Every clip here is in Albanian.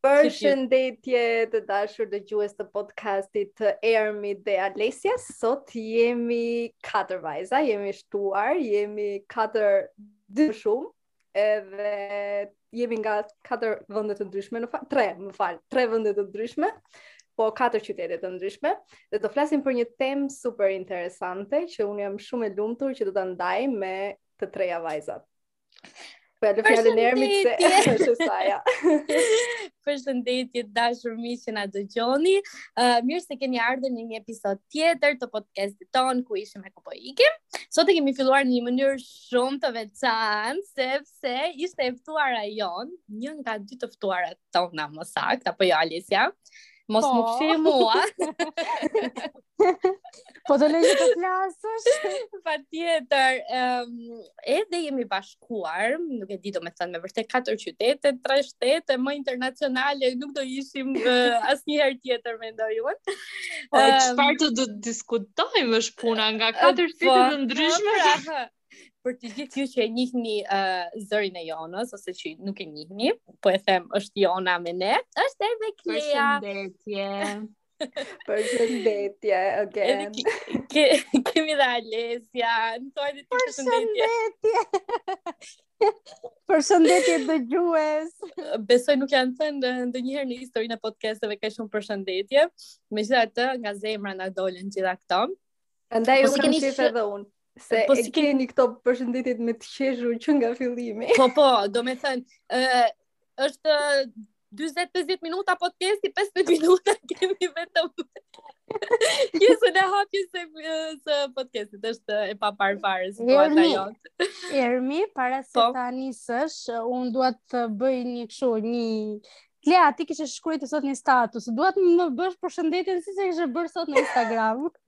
Përshëndetje të dashur dëgjues të podcastit të Ermit dhe Alesia, sot jemi katër vajza, jemi shtuar, jemi katër dy shumë, edhe jemi nga katër vende të ndryshme, më fal, tre, më fal, tre vende të ndryshme, po katër qytete të ndryshme, dhe do flasim për një temë super interesante, që unë jam shumë e lumtur që do ta ndaj me të treja vajzat. Po ia lë fjalën Ermit se është e saja. Përshëndetje dashur miq që na dëgjoni. Uh, mirë se keni ardhur në një episod tjetër të podcastit tonë Ku ishim e ku po ikim. Sot e kemi filluar në një mënyrë shumë të veçantë sepse ishte e ftuara jonë, një nga dy të ftuarat tona më saktë apo jo Alesia. Mos po. më fshi mua. Po të lejë të flasësh? Patjetër, um, edhe jemi bashkuar, nuk e di domethënë, me vërtet 4 qytete, 3 shtete, më internacionale, nuk do ishim uh, asnjëherë tjetër, mendoj unë. Po, um, që për të do të diskutojmë është puna nga 4 po, qytete të po, ndryshme? Po, pra, për të gjithë ju që e njihni uh, zërin e Jonës ose që nuk e njihni, po e them është Jona me ne, është edhe Klea. Përshëndetje. Përshëndetje, okej. Edhe kemi dhe Alesia, hajde të përshëndetje. Përshëndetje dëgjues. Besoj nuk janë thënë ndonjëherë në historinë e podcasteve kaq shumë përshëndetje. Megjithatë nga zemra na dolën gjitha këto. Ndaj, po ju kemi qejf edhe unë. Se po si keni këto përshëndetjet me të qeshur që nga fillimi. Po po, domethënë, uh, është 40-50 minuta podcasti, 15 minuta kemi vetëm pjesën e hapjes së së podcastit është e paparë fare siç thua ti Jona. Ermi, para se po. ta nisësh, unë dua të bëj një kështu, një Klea, ti kishe shkruajtur sot një status. Dua të më bësh përshëndetjen siç e kishe bërë sot në Instagram.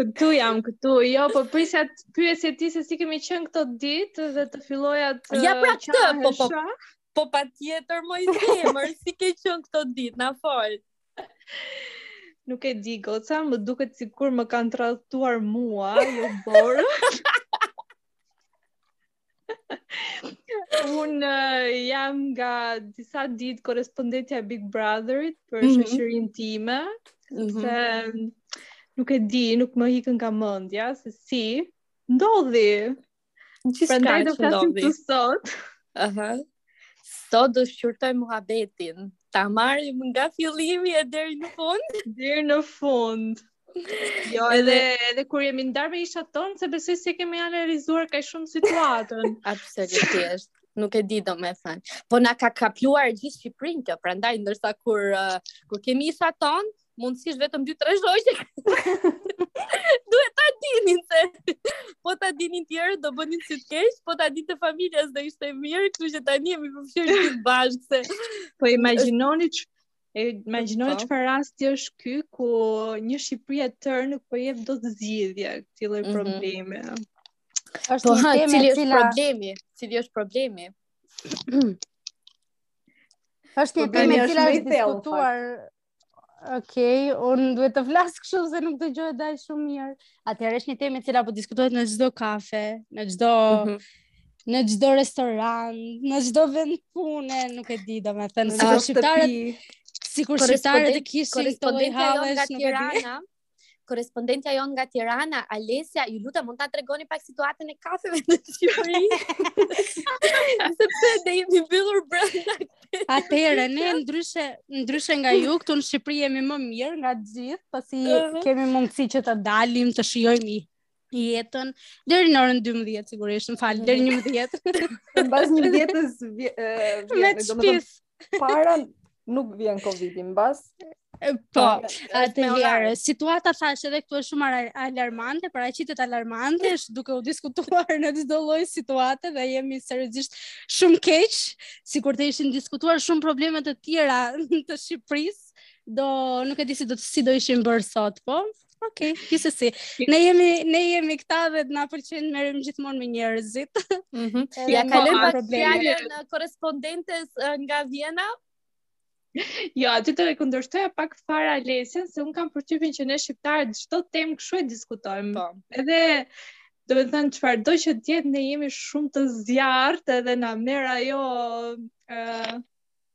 Këtu jam, këtu. Jo, po prisja të pyesje ti se si kemi qenë këto ditë dhe të filloja të Ja pra këtë, po po. Po patjetër moj zemër, si ke qenë këto ditë, na fol. Nuk e di, goca, më duket sikur më kanë tradhtuar mua, jo Borën. Unë uh, jam nga disa ditë korrespondentja e Big Brotherit për mm -hmm. shoqërinë time, mm -hmm. se mm, nuk e di, nuk më ikën nga mendja, se si, ndodhi, gjithçka që ndodhi. Prandaj do flasim dhe sot. Aha. Uh -huh. Sot do shqyrtoj muhabetin. Ta marrim nga fillimi e deri në fund, deri në fund. Jo, edhe edhe kur jemi ndarë me ishat tanë, s'e besoj se kemi analizuar kaq shumë situatën. Absolutisht. Nuk e di domethënë. Po na ka kapluar gjithë Shqipërinë kjo, prandaj ndërsa kur uh, kur kemi ishat tanë, mundësisht vetëm dy tre shoqe. Duhet ta dinin se po ta dinin të tjerët do bënin si të keq, po ta dinin të familjes do ishte mirë, kështu që tani jemi përfshirë të gjithë bashkë se po imagjinoni që E imagjinoj po. çfarë rasti është ky ku një Shqipëri e tërë nuk po jep dot zgjidhje këtij lloj mhm. problemi. Mm -hmm. Është po, një temë cili është problemi, cili është problemi. është një temë e cila është diskutuar Okej, okay, unë duhet të flas kështu se nuk dëgjohet dhe shumë mirë. Atëherë është një temë e cila po diskutohet në çdo kafe, në çdo mm -hmm. në çdo restorant, në çdo vend pune, nuk e di domethënë si shqiptarët sikur shqiptarët e kishin këto lloj hallesh në Tiranë. korrespondentja jonë nga Tirana, Alesja, ju lutem mund ta tregoni pak situatën e kafeve në Shqipëri. Sepse ne jemi mbyllur brenda. Atëherë ne ndryshe ndryshe nga ju këtu në Shqipëri jemi më mirë nga të gjithë, pasi uh -huh. kemi mundësi që të dalim, të shijojmë jetën deri në orën 12 sigurisht, më fal, deri 11. Mbas 11-s vjen, domethënë Para nuk vjen Covid-i mbas. Po, atëherë situata thashë edhe këtu është shumë alarmante, paraqitet alarmante, është duke u diskutuar në çdo lloj situate dhe jemi seriozisht shumë keq, sikur të ishin diskutuar shumë probleme të tjera të Shqipërisë, do nuk e di si do si do ishin bërë sot, po. Ok, gjithsesi. Ne jemi ne jemi këta dhe na pëlqen të merremi gjithmonë me njerëzit. Mm -hmm. ia kalojmë pra fjalën korrespondentes nga Vjena. Jo, aty do e kundërshtoja pak fare Alesjan, se unë kam përshtypjen që ne shqiptarët çdo temë kështu e diskutojmë. Po. Edhe domethënë çfarëdo që të jetë ne jemi shumë të zjarrtë edhe na merr ajo ë uh,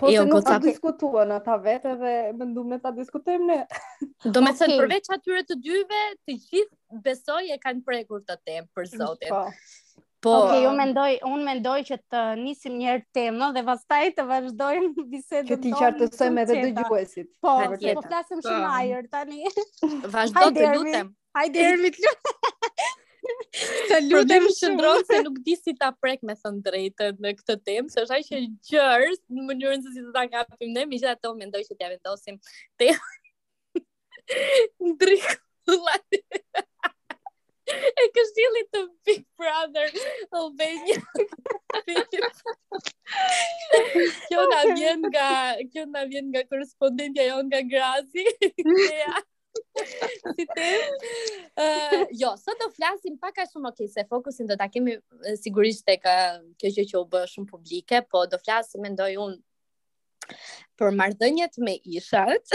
Po jo, se nuk e diskutuan ata vetë dhe menduam ne ta diskutojmë ne... Domethënë, përveç atyre të dyve, të gjithë besoj e kanë prekur këtë temë për zotin. Po. Po. Ok, unë mendoj, unë mendoj që të nisim një herë temën dhe pastaj të vazhdojmë bisedën tonë. Që t'i qartësojmë edhe dëgjuesit. Po, po flasim shumë në ajër tani. Vazhdo të lutem. Hajde Ermi të Të lutem qëndro se nuk di si ta prek me thënë drejtën në këtë temë, se është aq e gjerë në mënyrën se si do ta kapim ne, megjithatë unë mendoj që t'ia vendosim temën ndrik lati. Këshilli i Big Brother Albania. kjo na vjen nga kjo na vjen nga korrespondentja jonë nga Grazi. si ti. Uh, jo, sot do flasim pak a shumë, okay, se fokusin do ta kemi sigurisht tek kjo gjë që u bë shumë publike, po do flasim mendoj unë për marrëdhëniet me ishat,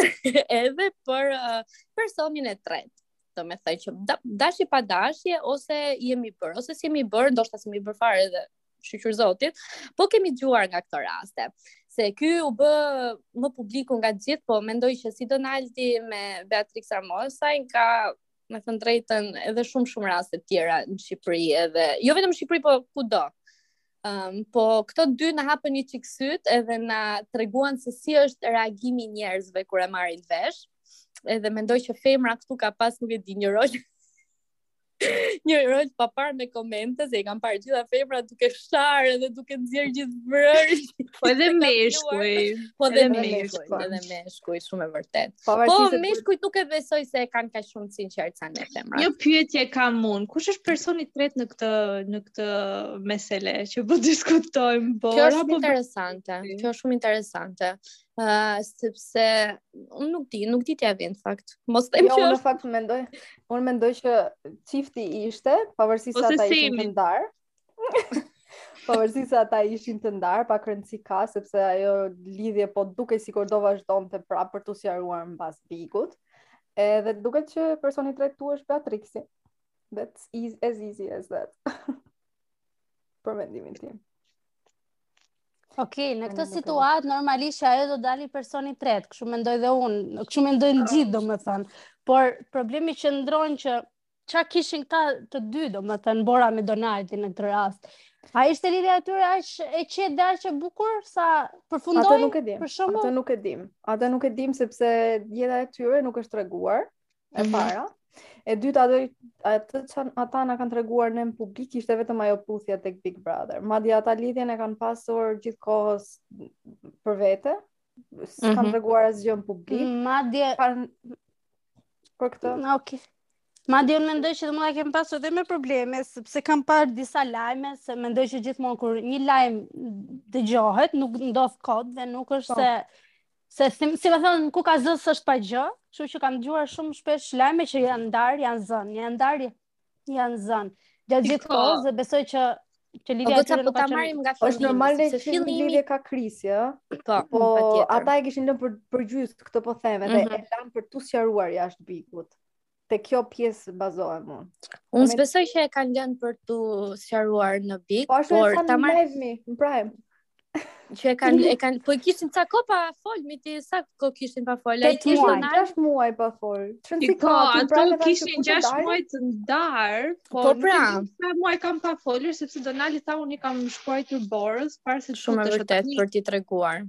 edhe për uh, personin e tretë domethënë që dashje pa dashje ose jemi bërë, ose s'jemi bërë, ndoshta s'jemi bërë fare edhe shyqyr zotit, po kemi dëgjuar nga këto raste. Se ky u bë më publiku nga të gjithë, po mendoj që si Donaldi me Beatrix Ramosaj, ka me thënë drejtën edhe shumë shumë raste të tjera në Shqipëri edhe, jo vetëm Shqipëri, po kudo. Um, po këta të dy na hapën një çikë sytë edhe na treguan se si është reagimi i njerëzve kur e marrin vesh, edhe mendoj që femra këtu ka pas nuk e di një rol, një rol të paparë me komente se i kam parë gjitha femrat duke sharë dhe duke nxjerr gjithë vrërin. Po edhe meshkuj. Po edhe meshkuj, po edhe meshkuj shumë e vërtetë. Po, po meshkujt nuk e besoj se e kanë kaq shumë të sinqertë sa ne femrat. Një pyetje kam unë, kush është personi i tretë në këtë në këtë mesele që po diskutojmë Bora? Kjo është shumë interesante. Kjo është shumë interesante. Uh, sepse unë nuk di, nuk di t'ia vë në fakt. Mos them jo, që unë në fakt mendoj, unë mendoj që çifti ishte, pavarësisht se ata ishin të ndar. pavarësisht se ata ishin të ndarë, pak rëndësi ka sepse ajo lidhje po dukej sikur do vazhdonte prapë për t'u sqaruar mbas Bigut. Edhe duket që personi i tretë është Beatrixi. That's easy, as easy as that. Për mendimin tim. Ok, në këtë situatë, normalisht që ajo do dali personi i tretë, kështu mendoj dhe unë, kështu mendojnë të gjithë, domethënë. Por problemi qëndron që ça kishin këta të dy, domethënë, Bora me Donaldi në këtë rast. A ishte lidhja e tyre aq e qetë dhe aq e bukur sa përfundoi? Atë nuk e dimë. Për shembull, atë nuk e dimë. Atë nuk e dimë sepse jeta e tyre nuk është treguar. e, mhm, para. E dyta atë çka ata na kanë treguar në publik ishte vetëm ajo puthja tek Big Brother. Madje ata lidhjen e kanë pasur gjithë kohës për vete. S'kanë mm-hmm treguar asgjë në publik. Mm, madje par... për këtë. Mm, okej. Okay. Madje unë mendoj që ndoshta kenë pasur edhe më probleme sepse kam parë disa lajme se mendoj që gjithmonë kur një lajm dëgjohet nuk ndodh kot dhe nuk është po. se Se si me thënë, ku ka zë s'është pa gjë, kështu që kam dëgjuar shumë shpesh lajme që janë ndarë, janë zënë, janë ndarë, janë zënë. Gjatë gjithë po. kohës dhe besoj që që lidhja e tyre nuk ka qenë nga fillimi. Është normale që fillimi lidhje ka krisje. Po, po ata e kishin lënë për përgjysmë këtë po them edhe mm -hmm. e lanë për t'u sqaruar jashtë Bigut. te kjo pjesë bazohem unë. Unë s'besoj që e kanë lënë për t'u sqaruar në Big, po por ta marrni në prime. Që e kanë e kanë po i kishin ca kohë pa fol, me ti sa kohë kishin pa fol. Ai kishte nja 6 muaj pa fol. Çon si po, ka, ato pra, kishin 6 muaj të ndarë, po, po pra, sa muaj kanë pa folur sepse Donaldi tha unë i kam shkruajtur Borës para se shumë e vërtetë për t'i treguar.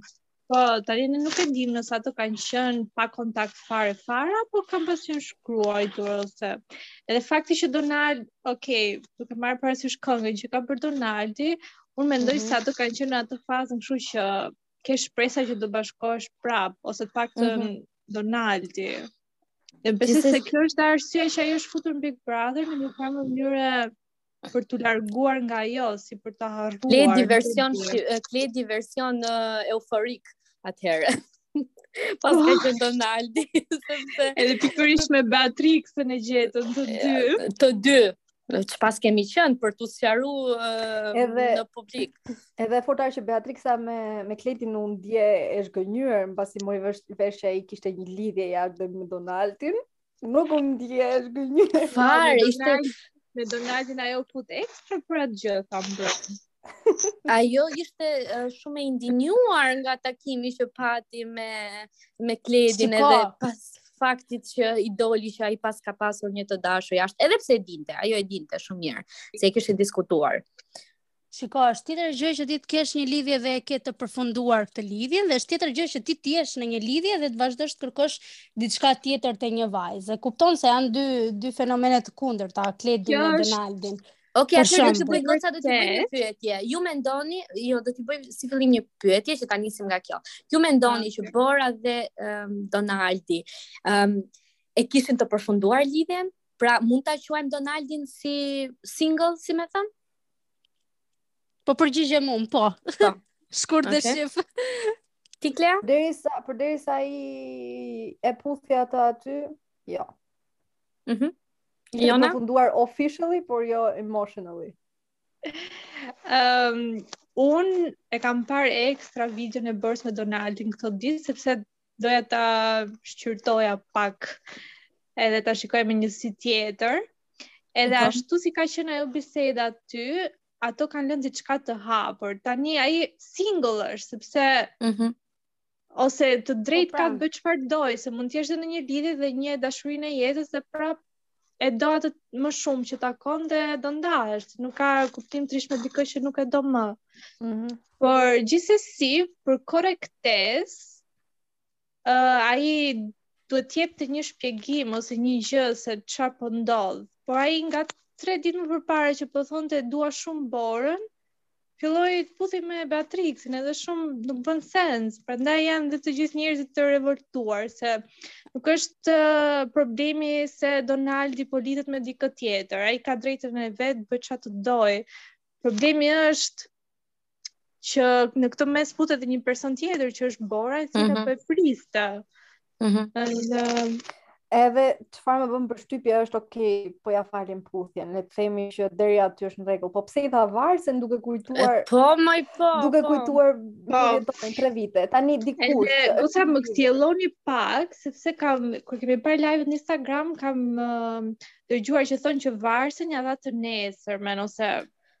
Po, tani ne nuk e dimë nëse ato kanë qenë pa kontakt fare fare apo kanë pasë shkruajtur ose edhe fakti që Donald, ok, duke marrë parasysh këngën që ka bërë Donaldi, unë mendoj mm -hmm. se ato kanë qenë në atë fazën kështu që ke shpresa që do bashkohesh prap ose të paktën mm -hmm. Donaldi. E besoj se kjo është arsyeja që ai është futur në Big Brother në një farë mënyrë për t'u larguar nga ajo, si për ta harruar. Le diversion, le diversion uh, euforik atëherë. Pas oh. ka qenë Donaldi, sepse... Edhe pikërisht me Beatriksën e gjetën të dy. Të dy, që pas kemi qenë për t'u sqaruar uh, edhe, në publik. Edhe e forta që Beatriksa me, me Kledin u ndje e zhgënjyer, pasi mori vesh që ai kishte një lidhje jashtë, me Donaldin. Nuk u ndje e zhgënjyer. Fare, ishte me Donaldin ajo u fut ekstra për atë gjë, tha bro. Ajo ishte uh, shumë e indinjuar nga takimi që pati me me Kledin Shiko. edhe pas faktit që i doli që ai paska pasur një të dashur jashtë, edhe pse e dinte, ajo e dinte shumë mirë se e kishin diskutuar. Shiko, është tjetër gjë që ti të kesh një lidhje dhe e ke të përfunduar këtë lidhje dhe është tjetër gjë që ti të jesh në një lidhje dhe të vazhdosh të kërkosh diçka tjetër te një vajzë. E kupton se janë dy dy fenomene të kundërta, Kledin dhe Donaldin. Ok, pra atëherë do të bëj goca do të bëj një pyetje. Ju mendoni, jo do të bëj si fillim një pyetje që ta nisim nga kjo. Ju mendoni që Bora dhe um, Donaldi um, e kishin të përfunduar lidhjen? Pra mund ta quajmë Donaldin si single, si me thënë? Po përgjigjem unë, po. Po. Shkurt dhe okay. shqip. Ti Klea? Derisa, përderisa ai e puthi atë aty, jo. Mhm. Mm Jona? Të përfunduar officially, por jo emotionally. Um, unë e kam parë ekstra videon e Borës me Donaldin këto ditë, sepse doja ta shqyrtoja pak edhe ta shikoja me një sy tjetër. Edhe okay. Po. ashtu si ka qenë ajo biseda aty, ato kanë lënë diçka të hapur. Tani ai single s'është sepse ëh mm ose të drejtë po, ka pra. të bëjë çfarë dojë, se mund të jesh në një lidhje dhe një dashurinë e jetës dhe prap e do atë më shumë që takon dhe do ndahesh, nuk ka kuptim të rrish me dikë që nuk e do më. Mm -hmm. Por gjithsesi për korrektesë, ë uh, ai duhet të jepte një shpjegim ose një gjë se çfarë po ndodh. Por ai nga 3 ditë më përpara që po thonte dua shumë Borën, filloi të puthej me Beatrixin edhe shumë nuk bën sens. Prandaj janë dhe të gjithë njerëzit të revoltuar se nuk është uh, problemi se Donaldi po lidhet me dikë tjetër. Ai ka drejtën e vet, bëjë çfarë të dojë. Problemi është që në këtë mes futet edhe një person tjetër që është Bora, e cila mm -hmm. po e priste. Mhm. Mm Edhe çfarë më bën përshtypje është ok, po ja falim puthjen. Le të themi që deri aty është në rregull. Po pse i dha varësen duke kujtuar? E, po, më po. Duke po. kujtuar po. kujtuar 3 vite. Tani dikush. Edhe goca më kthjelloni pak, sepse kam kur kemi parë live-t në Instagram kam uh, dëgjuar që thonë që varësen ja dha të nesërmen ose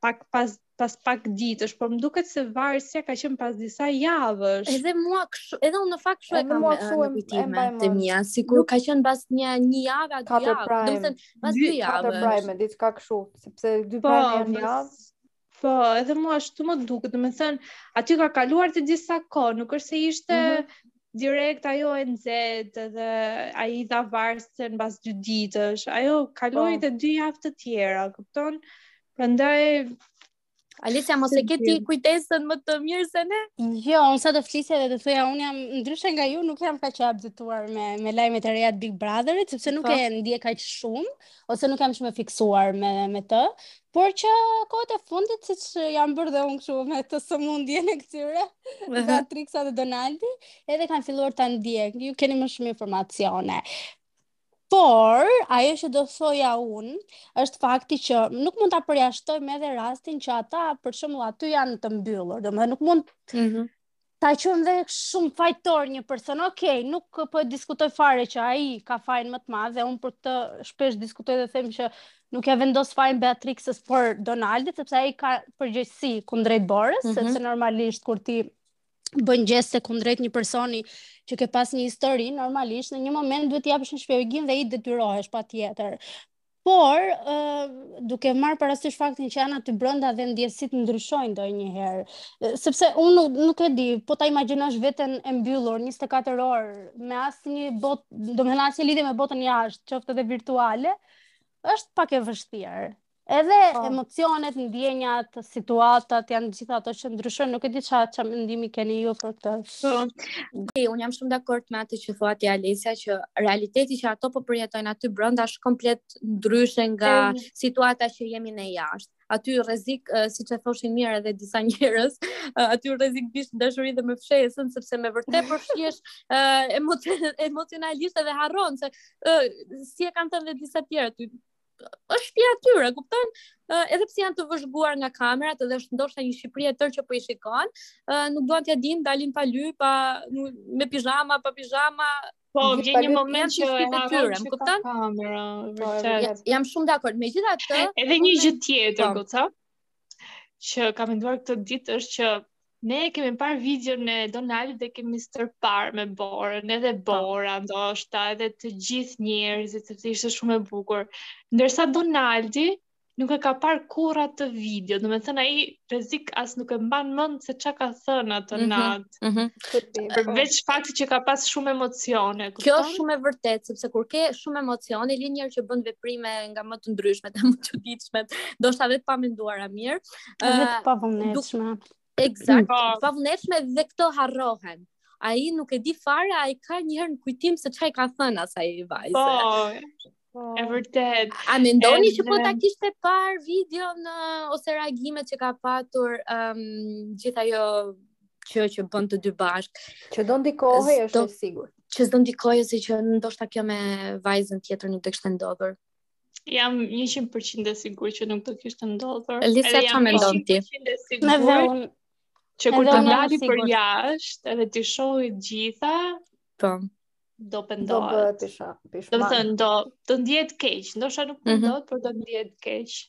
pak pas pas pak ditësh, por më duket se varësja ka qenë pas disa javësh. Edhe mua kështu, edhe unë në fakt kështu e kam mua kështu në kujtime të mia, sikur ka qenë pas një një javë apo dy javë, domethënë pas dy javë. Katër prime, diçka kështu, sepse dy po, prime janë javë. Po, edhe mua ashtu më duket, domethënë, aty ka kaluar disa kohë, nuk është se ishte mm -hmm. direkt ajo e nxehtë dhe ai i dha varësen pas dy ditësh. Ajo kaloi po. dy javë të tjera, kupton? Prandaj Alicia mos e ke ti kujtesën më të mirë se ne? Jo, unë sa do flisja dhe do thoja unë jam ndryshe nga ju, nuk jam kaq e apdejtuar me me lajmet e reja të Big Brotherit, sepse nuk po. e ndjek kaq shumë ose nuk jam shumë e fiksuar me me të. Por që kohët e fundit siç jam bërë dhe unë kështu me këtë sëmundjen e këtyre, Beatrixa dhe Donaldi, edhe kam filluar ta ndjek. Ju keni më shumë informacione. Por, ajo që do thoja unë, është fakti që nuk mund ta përjashtojmë edhe rastin që ata për shembull aty janë të mbyllur, domethënë nuk mund mm -hmm. ta quajmë edhe shumë fajtor një person. Okej, okay, nuk po e diskutoj fare që ai ka fajin më të madh dhe unë për këtë shpesh diskutoj dhe them që nuk ja vendos fajin Beatrixës por Donaldit sepse ai ka përgjegjësi kundrejt Borës, mm -hmm. sepse normalisht kur ti bën gjeste kundrejt një personi që ke pas një histori, normalisht në një moment duhet të japësh një shpjegim dhe i detyrohesh patjetër. Por, uh, duke marrë parasysh faktin që janë aty brenda dhe ndjesitë ndryshojnë ndonjëherë, sepse unë nuk, nuk e di, po ta imagjinosh veten e mbyllur 24 orë me asnjë botë, domethënë asnjë lidhje me botën jashtë, qoftë edhe virtuale, është pak e vështirë. Edhe po. emocionet, ndjenjat, situatat, janë të gjitha ato që ndryshojnë, nuk e di ça ça mendimi keni ju për këtë. Po, dhe, unë jam shumë dakord me atë që thua ti Alesia, që realiteti që ato po përjetojnë aty brenda është komplet ndryshe nga e... situata që jemi ne jashtë. Aty rrezik, siç e thoshin mirë edhe disa njerëz, aty rrezik bie në dashuri dhe me fshesën, sepse me vërtet përfshihesh emocionalisht edhe harron, se si e kanë thënë dhe disa të tjerë, është shtëpia e tyre, kupton? Uh, edhe pse janë të vëzhguar nga kamerat edhe është ndoshta një Shqipëri e tërë që po i shikon, uh, nuk duan t'ia dinë dalin pa ly, pa me pijama, pa pijama, Po, vjen një moment që e harrojnë, më kupton? Kamera, po, vërtet. Jam shumë dakord. Megjithatë, edhe një gjë tjetër, po. goca. që kam menduar këtë ditë është që ne e kemi parë videon e Donaldit dhe e kemi stërparë me Borën, edhe po. Bora ndoshta, edhe të gjithë njerëzit, sepse ishte shumë e bukur. Ndërsa Donaldi nuk e ka parë kurrë atë video, domethënë ai rrezik as nuk e mban mend se ça ka thënë atë mm -hmm. natë. Mm -hmm. Përveç po. faktit që ka pas shumë emocione, kupton? Kjo është shumë e vërtetë, sepse kur ke shumë emocione, lind njëherë që bën veprime nga më të ndryshmet, më të ditshme, ndoshta vetë të pamenduara mirë. Në uh, të pavullnetshme. Exact, po. pavullnetshme dhe këto harrohen. Ai nuk e di fare, ai ka njëherë në kujtim se ça i ka thënë asaj vajze. Po, Po. E vërtet. A mendoni që po ta kishte parë videon ose reagimet që ka patur ëm um, gjithë ajo që që bënë të dy bashkë. Që do ndikohej është e sigurt. Që do ndikohej se që ndoshta kjo me vajzën tjetër nuk do të kishte ndodhur. Jam 100% e sigurt që nuk do të kishte ndodhur. Lisa çfarë mendon ti? Edhe unë. Që kur të dali përjashtë, edhe t'i shohë të gjitha, po. do pendohet. Do bëhet pishman, pishman. Domethënë do të ndihet keq, ndoshta nuk mhm. pendohet, mm -hmm. por do ndihet keq.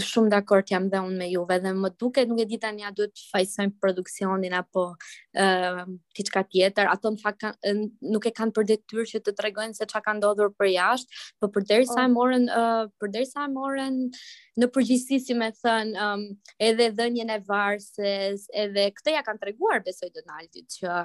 Shumë dakord jam dhe unë me juve dhe më duket nuk e di tani a duhet të fajsojmë produksionin apo ë uh, diçka tjetër. Ato në fakt nuk e kanë për detyrë që të tregojnë se ça ka ndodhur përjashtë, por përderisa e po. morën ë uh, përderisa e morën në përgjegjësi domethënë um, edhe dhënien e varses, edhe këtë ia kanë treguar besoj Donaldit që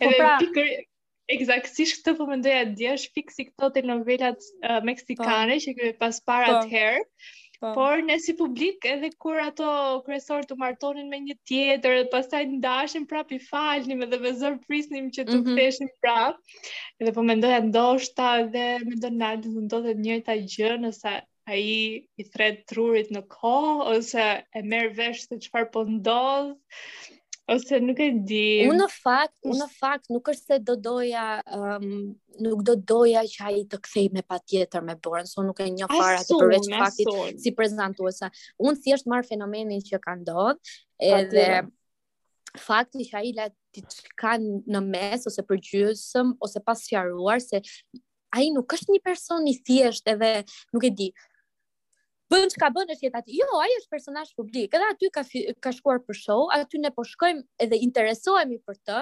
Po pra, pikër eksaktësisht këtë po mendoja dje, është fiks i këto telenovelat uh, meksikane po. që kemi pas para po. atëherë. Po. Por ne si publik edhe kur ato kryesorët u martonin me një tjetër dhe pastaj ndashin prap i falnim edhe me zor prisnim që të ktheheshin mm -hmm. prap. Edhe po mendoja ndoshta edhe me Donald do ndodhë e njëjta gjë nëse ai i thërret trurit në kohë, ose e merr vesh se çfarë po ndodh, ose nuk e di. Unë në fakt, unë në fakt nuk është se do doja, um, nuk do doja që ai të kthehej me patjetër me Borën, se nuk e njoh fare atë përveç faktit si prezantuese. Unë thjesht marr fenomenin që ka ndodh, edhe fakti që ai la Kikën në mes ose përgjysmë ose pa sqaruar se ai nuk është një person i thjeshtë edhe nuk e di bën çka bën është jeta e tij jo ai është personazh publik edhe aty ka ka shkuar për show aty ne po shkojmë edhe interesohemi për të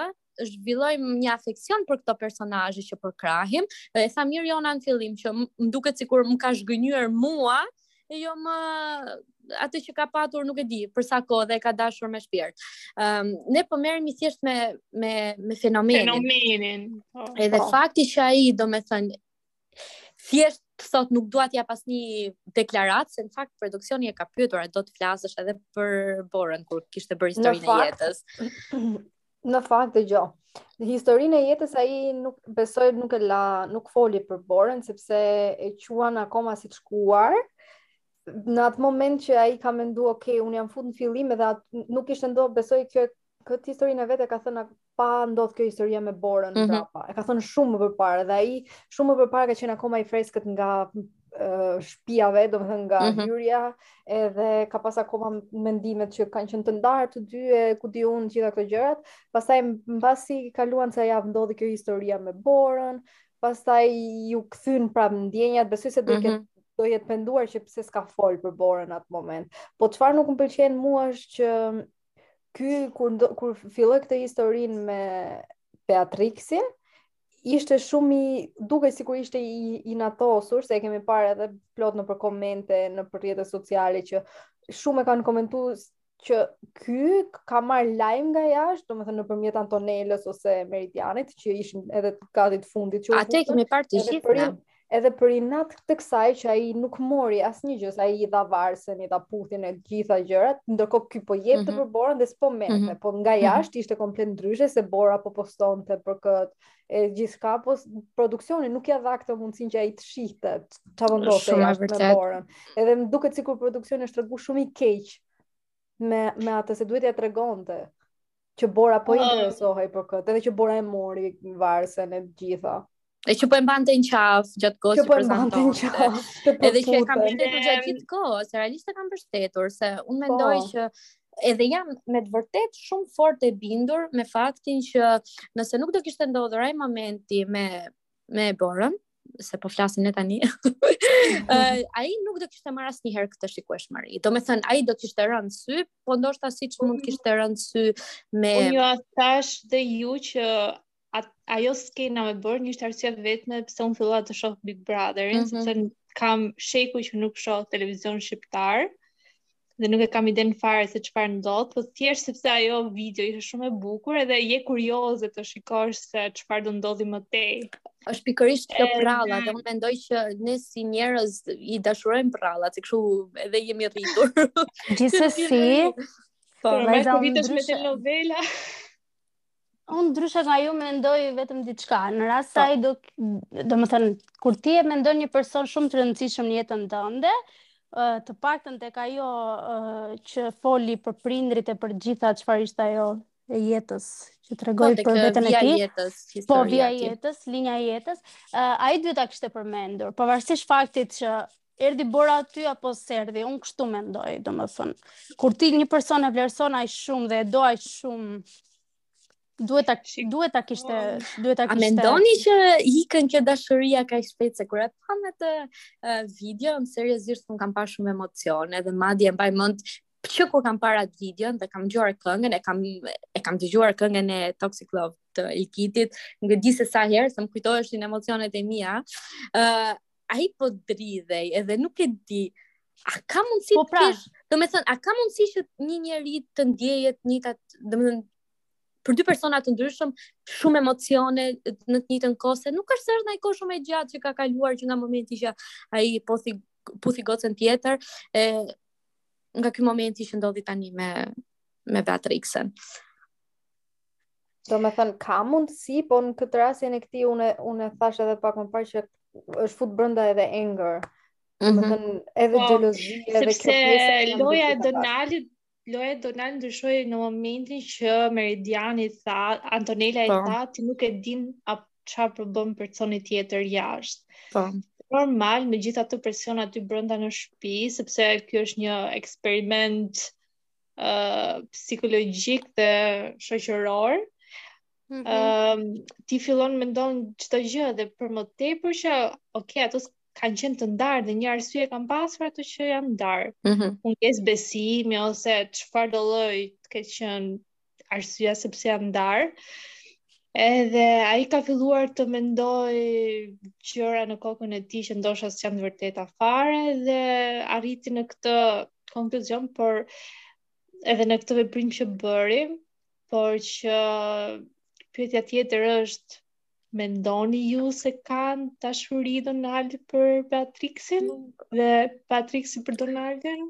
zhvillojmë një afeksion për këto personazhe që përkrahim dhe e tha mirë Jona në fillim që më duket sikur më ka zhgënjyer mua e jo më ato që ka patur nuk e di për sa kohë dhe ka dashur me shpirt. Ëm um, ne po merremi thjesht me me me fenomenin. Fenomenin. Oh, Edhe oh. fakti që ai domethënë thjesht të thotë nuk dua t'jap asnjë deklaratë, se në fakt produksioni e ka pyetur a do të flasësh edhe për Borën kur kishte bërë historinë e jetës. Në fakt dëgjo. Në historinë e jetës ai nuk besoj nuk e la, nuk foli për Borën sepse e quan akoma si të shkuar. Në atë moment që ai ka menduar, "Ok, un jam fut në fillim edhe at, nuk kishte ndodh besoj kjo këtë historinë e vet e ka thënë pa ndodh kjo historia me Borën mm -hmm. prapa. E ka thënë shumë më përpara dhe ai shumë më përpara ka qenë akoma i freskët nga shpia, domethënë nga mm -hmm. hyrja, edhe ka pas akoma mendimet që kanë qënë të ndarë të dy e ku di unë të gjitha këto gjërat, pastaj mbasi kaluan ca javë ndodhi kjo historia me Borën, pastaj iu kthyen prap ndjenjat, besoj se do mm -hmm. do jetë penduar që pse s'ka fol për Borën atë moment. Po çfarë nuk më pëlqen mua është që ky kur, kur filloi këtë historinë me Beatrixin, ishte shumë i dukej sikur ishte i inatosur se e kemi parë edhe plot nëpër komente nëpër rrjetet sociale që shumë e kanë komentuar që ky ka marr lajm nga jashtë, domethënë nëpërmjet Antonelës ose Meridianit që ishin edhe gati të fundit që Atë e kemi parë të gjithë. edhe për inat të kësaj që ai nuk mori asnjë gjë, ai i dha varësen, i dha puthjen e të gjitha gjërat, ndërkohë ky po jepte mm -hmm. mhm. për Borën dhe s'po merrte, mm -hmm. po nga mhm. jashtë ishte komplet ndryshe se Bora po postonte për këtë e gjithçka, po produksioni nuk ia dha këtë mundësin që ai të shihte çfarë ndodhte jashtë me Borën. Edhe më duket sikur produksioni është tregu shumë i keq me, me atë, se duhet t'ia tregonte. Që Bora po interesohej për këtë, edhe që Bora e mori varësen e gjitha. E që po e mbante në qafë gjatë kohës që po prezantohej. Edhe që e kam mbështetur gjatë gjithë kohës, realisht e kam mbështetur se unë po. mendoj që edhe jam me të vërtet shumë fort e bindur me faktin që nëse nuk do kishte ndodhur ai momenti me me Borën, se po flasim ne tani. uh, ai nuk do kishte marrë asnjëherë këtë shikueshmëri. Domethënë ai do të kishte rënë sy, po ndoshta siç mund të kishte rënë sy me Unë ju thashë dhe ju që at, ajo skena me Borën ishte arsyeja e vetme pse unë fillova të shoh Big Brotherin, mm -hmm. sepse kam shekuj që nuk shoh televizion shqiptar. dhe nuk e kam idenë fare se çfarë ndodh, po thjesht sepse ajo video ishte shumë e bukur edhe je kurioze të shikosh se çfarë do ndodhi më tej. Është pikërisht kjo përralla, dhe unë mendoj që ne si njerëz i dashurojmë përrallat, se kështu edhe jemi rritur. Gjithsesi, po, më tepër me me telenovela. Unë ndryshe nga ju mendoj vetëm diçka. Në rast se Po. ai do domethënë kur ti e mendon një person shumë të rëndësishëm në jetën tënde, ë, të paktën tek ajo ë, që foli për prindërit e për të gjitha çfarë ishte ajo e jetës që Po, tregoi tek për ë, veten e vija e tij, jetës, po historia vija e e tij. jetës, linja e jetës, ë, ai duhet ta kishte përmendur, pavarësisht faktit që Erdhi Bora aty apo s'erdhi? Unë kështu mendoj, domethënë. Kur ti një person e vlerëson aq shumë dhe e do aq shumë, duhet ta duhet ta kishte, duhet ta kishte. A mendoni që ikën kjo dashuria kaq shpejt se kur e pamë atë uh, video, unë seriozisht unë kam parë shumë emocione dhe madje mbaj mend që kur kam parë atë video dhe kam dëgjuar këngën, e kam e kam dëgjuar këngën e Toxic Love të Elgitit, nuk e di se sa herë, se më kujtoheshin emocionet e mia. ë uh, ai po dridhej edhe nuk e di. A ka mundësi po pra, të domethënë, a ka mundësi që një njeri të ndjejë të njëjtat, domethënë për dy persona të ndryshëm, shumë emocione në të njëjtën kohë, se nuk është se është ndonjë kohë shumë e gjatë që ka kaluar që nga momenti që ai puthi puthi gocën tjetër, e nga ky momenti që ndodhi tani me me Beatrixën. Domethënë, ka mundësi, po në këtë rastin e këtij, unë, unë e thashë edhe pak më parë që është fut brenda edhe anger. Domethënë mhm., edhe po, xhelozi, edhe kjo pjesë. Sepse loja e Donaldit, loja e Donaldit ndryshoi në momentin që Meridiani tha, Antonela i po. tha, ti nuk e din ça po bën personi tjetër jashtë. Po. Normal, me gjithë atë presion aty brenda në shpi, sepse ky është një eksperiment uh, psikologjik dhe shoqëror, mm -hmm. uh, ti fillon mendon çdo gjë dhe për më tepër që, ok, ato kanë qenë të ndarë dhe një arsye kanë pasur ato që janë ndarë. Mm -hmm. Mungesë besimi ose çfarëdolloj të ketë qenë arsyeja sepse janë ndarë. Edhe ai ka filluar të mendojë gjëra në kokën e tij që ndoshta s'janë të vërteta fare dhe arriti në këtë konkluzion, por edhe në këtë veprim që bëri, por që pyetja tjetër është mendoni ju se kanë dashuri Donaldi për Beatriksin dhe Beatriksi për Donaldin?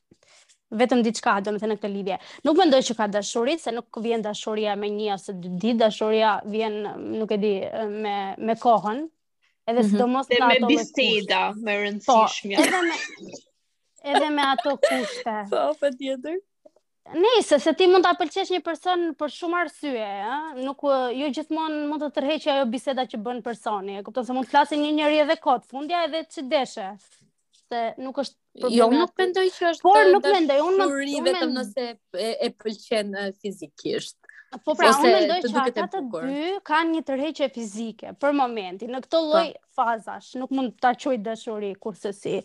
vetëm diçka, domethënë në këtë lidhje. Nuk mendoj që ka dashuri, se nuk vjen dashuria me një ose dy ditë, dashuria vjen, nuk e di, me me kohën. Edhe mm -hmm. sidomos me ato me biseda, me po, rëndësishmja. Po, edhe me edhe me ato kushte. Po, patjetër. Nëse se ti mund ta pëlqesh një person për shumë arsye, ë, nuk jo gjithmonë mund të tërheqë ajo biseda që bën personi. E kupton se mund të flasë një njeri edhe kot, fundja edhe ç'deshe. se nuk është problemi. Jo, nuk mendoj që është Por nuk mendoj, unë nuk rri vetëm nëse e, e pëlqen fizikisht. Po pra, unë mendoj që ata të dy kanë një tërheqje fizike për momentin, në këtë lloj po. fazash, nuk mund ta quaj dashuri kurrsesi.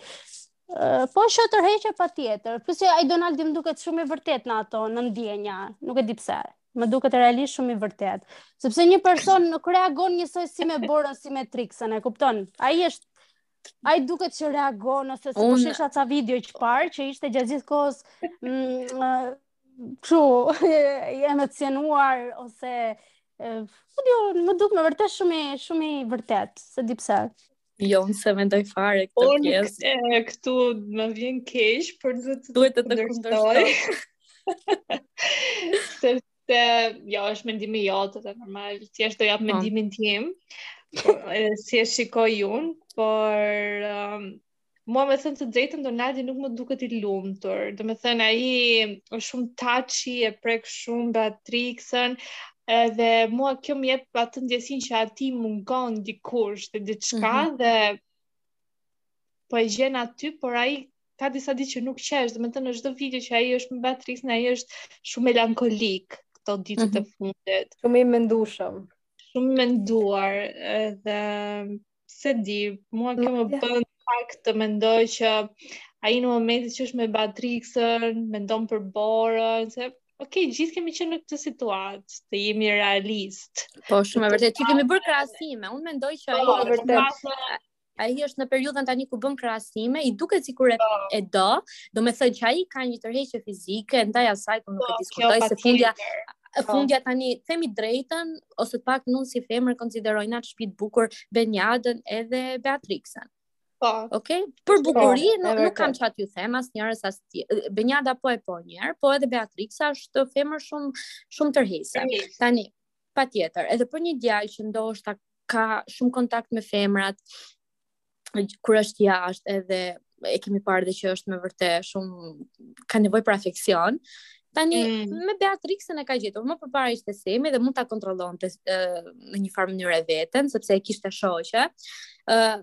Po shoh tërheqje patjetër. Plus ai Donaldi më duket shumë i vërtetë në ato, në ndjenja, nuk e di pse. Më duket realisht shumë i vërtetë. Sepse një person nuk reagon njësoj si me Borën si me Triksën, e kupton? Ai është Ai duket që reagon ose se po shihja ca video qëparë që ishte gjatë gjithë kohës mm, kështu i emocionuar ose po jo, më duket me vërtet shumë i shumë i vërtetë, s'e di pse. Jo, unë s'e mendoj fare këtë Unë, pjesë. Unë këtu më vjen keq, por duhet të duhet të të kundërshtoj. Se, jo, është mendimi jot, dhe normal, thjesht do jap po. mendimin tim, si e shikoj unë, por um, mua me thënë të drejtën Donaldi nuk më duket i lumtur. Domethënë ai është shumë touchy e prek shumë Beatriksën, edhe mua kjo më jep atë ndjesinë që atij mungon dikush dhe diçka mm -hmm. dhe po e gjen aty, por ai ka disa ditë që nuk qesh, domethënë në çdo video që ai është me Beatriksën, ai është shumë melankolik këto ditët e mhm. fundit. Shumë i mendushëm. Shumë i menduar, edhe s'e di, mua kjo më bën pak të mendoj që ai në momentin që është me Beatriksën, mendon për Borën, se Ok, gjithë kemi qenë në këtë situatë, të jemi realistë. Po, shumë e vërtetë, që kemi bërë krahasime, unë mendoj që po, ajo është ai është në periudhën tani ku bën krahasime, i duket sikur e, po. e do, do me thënë që ai ka një tërheqje fizike, ndaj asaj ku nuk e po, diskutoj se fundja po. fundja tani themi të drejtën ose paktën unë si femër konsideroj në atë shtëpi të bukur Benjadën edhe Beatrixën. Po. Okej. Okay? Për bukurinë po, nuk, nuk kam ça t'ju them asnjërës as ti. Benjada po e po një herë, po edhe Beatrixa është femër shumë shumë tërheqëse. Tani, patjetër, edhe për një djalë që ndoshta ka shumë kontakt me femrat kur është jashtë edhe e kemi parë edhe që është me vërtet shumë ka nevojë për afeksion. Tani mm. me Beatrixën e ka gjetur, më përpara ishte Semi dhe mund ta kontrollonte në një farë mënyrë veten sepse e kishte shoqe. Ë uh,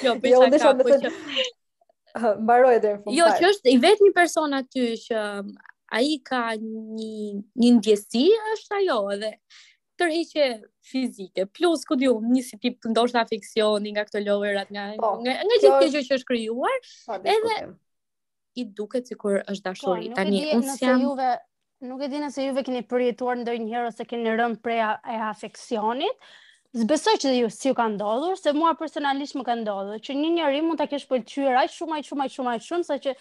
Jo, për jo, çka ka, për që... Mbaroj dhe në fund. Jo, që është i vetmi person aty që ai ka një, një ndjesi, është ajo edhe tërheqje fizike. Plus, ku di unë, një si tip ndoshta afeksioni nga këto lojërat, nga, po, nga, nga gjithë kjo gjë që është krijuar, edhe i duket sikur është po, dashuri. Po, Tani unë jam juve nuk e di nëse juve keni përjetuar ndonjëherë ose keni rënë pre e afeksionit. S'besoj që ju s'ju ka ndodhur, se mua personalisht më ka ndodhur që një njeri mund ta kesh pëlqyer aq shumë, aq shumë, aq shumë, aq shumë sa që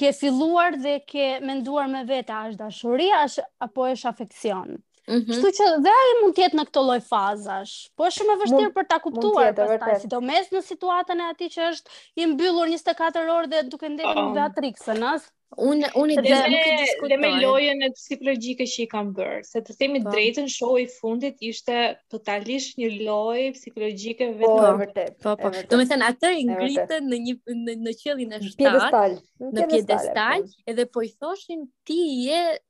ke filluar dhe ke menduar me vete a është dashuri, a është apo është afeksion. Mm -hmm. Kështu që dhe ai mund të jetë në këtë lloj fazash, po është shumë e vështirë për ta kuptuar pastaj, sidomos në situatën e atij që është i mbyllur 24 orë dhe duke ndërtuar oh. Beatrixën, ëh. Unë unë dhe me, nuk e diskutoj. Dhe me lojërat psikologjike që i kanë bërë, se të themi po. drejtën show i fundit ishte totalisht një lojë psikologjike po, vetëm. Po, vërtet. Po, po. Domethënë atë i ngritën në një në, në qiellin e shtatë, në piedestal, edhe po i thoshin ti je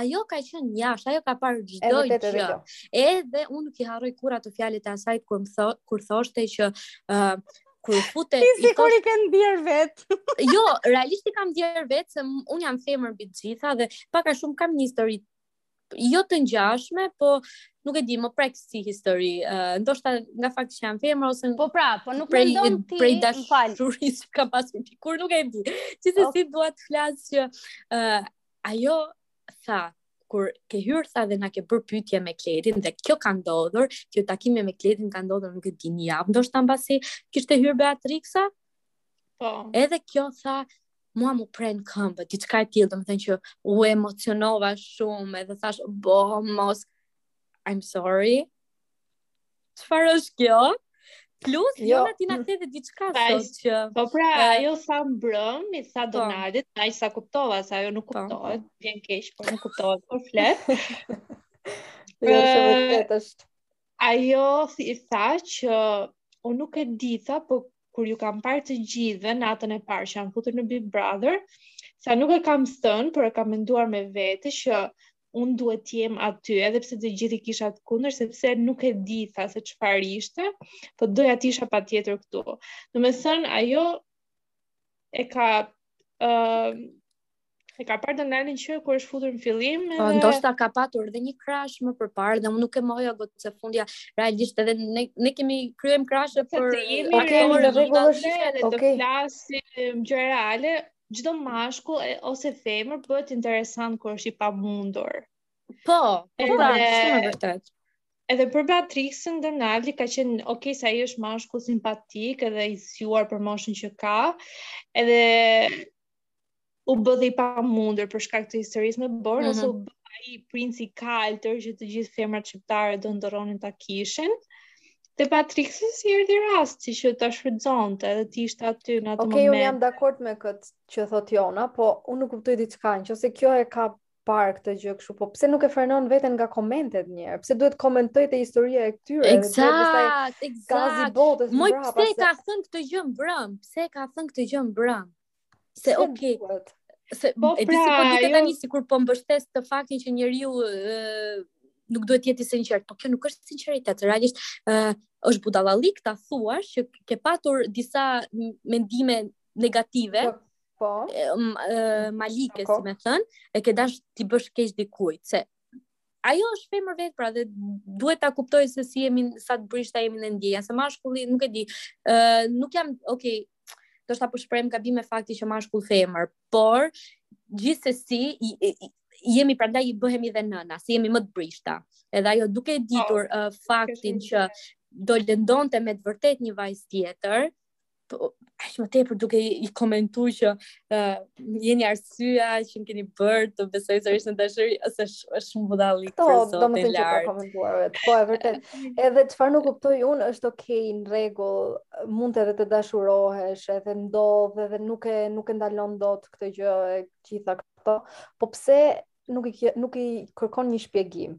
Ajo ka qenë jashtë, ajo ka parë çdo gjë. Edhe unë nuk i harroj kurrë ato fjalët e asaj kur më thotë, kur thoshte që ë uh, kur futet sikur i ke ndier vet. jo, realisht i kam ndier vet se unë jam femër mbi të gjitha dhe pak a shumë kam një histori jo të ngjashme, po nuk e di, më prek si histori. Uh, ndoshta nga fakti që jam femër ose Po pra, po nuk prej, mendon ti, prej dashurisë që kam pasur ti kur nuk e di. Gjithsesi okay. dua të flas që uh, Ajo tha, kur ke hyrë tha dhe na ke bërë pyetje me Kledin dhe kjo ka ndodhur, ky takimi me Kledin ka ndodhur nuk e di një javë, ndoshta mbasi kishte hyrë Beatrixa. Po. Edhe kjo tha, mua m'u prenë këmbët, diçka e tillë, domethënë që u emocionova shumë edhe thash, "Bo, mos I'm sorry." Çfarë është kjo? Plus, jo, jo ti na the diçka sot që Po pra, uh, ajo tha mbrëm, i tha po. Donaldit, aq sa kuptova, se ajo nuk po kuptohet, po. vjen keq, por nuk kuptohet, por flet. jo, është vërtet është. Ajo i tha që unë nuk e di tha, po kur ju kam parë të gjithëve natën e parë që janë futur në Big Brother, se nuk e kam thënë, por e kam menduar me vete që unë duhet të jem aty, edhe pse të gjithë i kisha të kundër, sepse nuk e di tha se çfarë ishte, po doja të ishja patjetër këtu. Domethënë ajo e ka ë uh, e ka parë Donaldin që kur është futur në fillim po, edhe ndoshta ka patur edhe një krash më përpara dhe unë nuk e mohoj dot se fundja realisht edhe ne ne kemi krijojmë krashe por të jemi okay, në rregull edhe të flasim gjëra reale çdo mashkull ose femër bëhet interesant kur është i pamundur. Po, po pra, shumë e vërtetë. Edhe për Beatrixën Donaldi ka qenë, ok, se ai është mashkull simpatik edhe i zgjuar për moshën që ka, edhe u bë dhe i pamundur për shkak të historisë me Borën, mm -hmm. ose u bë ai princi i kaltër që të gjithë femrat shqiptare do ëndërronin ta kishin. Beatriksës i erdhi rasti që ta shfrytëzonte dhe të ishte aty në atë okay, moment. Okej, unë jam dakord me këtë që thotë Jona, po unë nuk kuptoj diçka, nëse kjo e ka parë këtë gjë kështu, po pse nuk e frenon veten nga komentet njëherë? Pse duhet të komentojë te historia e këtyre? Eksakt, eksakt. Gazi i botës. Moj pse ka thënë këtë gjë mbrëm? Pse ka thënë këtë gjë mbrëm? Se ok. Duhet. Se po e di se po pra, duket tani jo... sikur po mbështes faktin që njeriu ë nuk duhet të jetë i sinqert, por kjo nuk është sinqeritet, realisht ë është budallallik ta thuash që ke patur disa mendime negative. Po. po. Malinje, si me thënë, e ke dash t'i bësh keq dikujt, se ajo është femër vetë pra dhe duhet ta kuptojë se si jemi sa të brishta jemi në ndjenja se mashkulli nuk e di ë uh, nuk jam okay ndoshta po shprehem gabim me faktin që mashkull femër por gjithsesi jemi prandaj bëhemi dhe nëna se jemi më të brishta edhe ajo duke e ditur oh, uh, faktin që do lëndonte me të vërtetë një vajzë tjetër po, aq më tepër duke i, i komentuar që uh, jeni arsyeja që më keni bërë të besoj sërish në dashuri ose është shumë budallallëk kjo sot. Po, domethënë që ka komentuar vetë. Po, e vërtetë. Edhe çfarë nuk kuptoj unë është ok, në rregull, mund edhe të dashurohesh, edhe ndodh, edhe nuk e nuk e ndalon dot këtë gjë të gjitha këto. Po pse nuk i nuk i kërkon një shpjegim?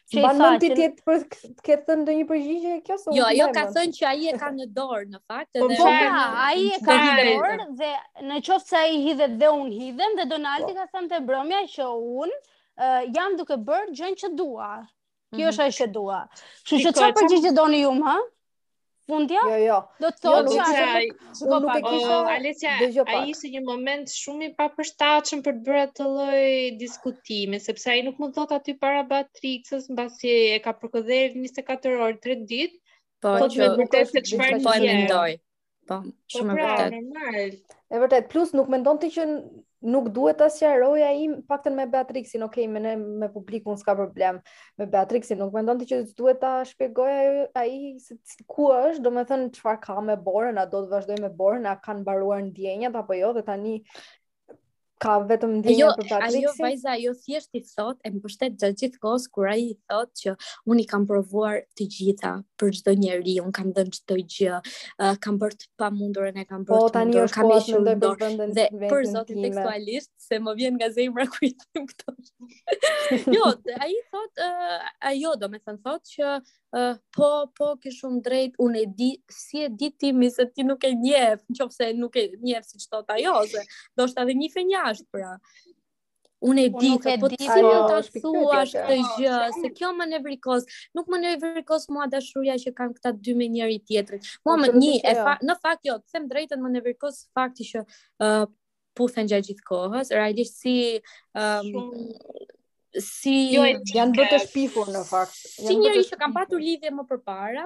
Që i tha që ti të për të ketë thënë ndonjë përgjigje kjo se Jo, ajo ka thënë që ai e ka në dorë në fakt po, edhe po, po ai e ka në dorë dhe në qoftë se ai hidhet dhe un hidhem dhe Donaldi po. ka thënë te mbrëmja që un jam duke bërë gjën që dua. Kjo mhm. është ajo që dua. Kështu që çfarë përgjigje doni ju më? Fundja? Jo, jo. Do të thotë që ajo nuk shko pa. Jo, Alesia, ai ishte një moment shumë i papërshtatshëm për të bërë atë lloj diskutimi, sepse ai nuk mund të thotë aty para Beatrixës, mbasi e ka përkëdhel 24 orë, 3 ditë. Po, po që vërtet se çfarë po mendoj. Po, po, shumë e pra, vërtet. E vërtet, plus nuk mendon ti që nuk duhet ta sqaroj ai paktën me Beatrixin, ok, me ne me publikun s'ka problem. Me Beatrixin nuk mendon ti që duhet ta shpjegoj ai ai se ku është, domethënë çfarë ka me Borën, a do të vazhdoj me Borën, a kanë mbaruar ndjenjat apo jo dhe tani ka vetëm ndjenja jo, për Beatrixin. Ajo vajza ajo thjesht i thot e mbështet gjatë gjithë kohës kur ai i thot që unë i kam provuar të gjitha për çdo njeri, un kam dhënë çdo gjë, uh, kam bërë të pamundurën e kam bërë po, të mundur, kam hequr në dorë vendin dhe vendin për zotin tim. tekstualisht se më vjen nga zemra kur i them këto. jo, ai thot uh, ajo domethënë thot që uh, po po ke shumë drejt, un e di si e di ti mi se ti nuk e njef, në qoftë se nuk e njef siç thot ajo, se ndoshta dhe njifen jasht pra. Unë e di, të po ti si mund të thuash këtë gjë, se kjo më nevrikos, nuk më nevrikos mua dashuria që kanë këta dy me njëri-tjetrin. Po, mua më një, e jo. fa, në fakt jo, të them drejtën më nevrikos fakti që uh, puthen gjatë gjithë kohës, realisht si... Um, si jo, janë bërë të shpifur në fakt. Si njeri që kam patur lidhje më përpara,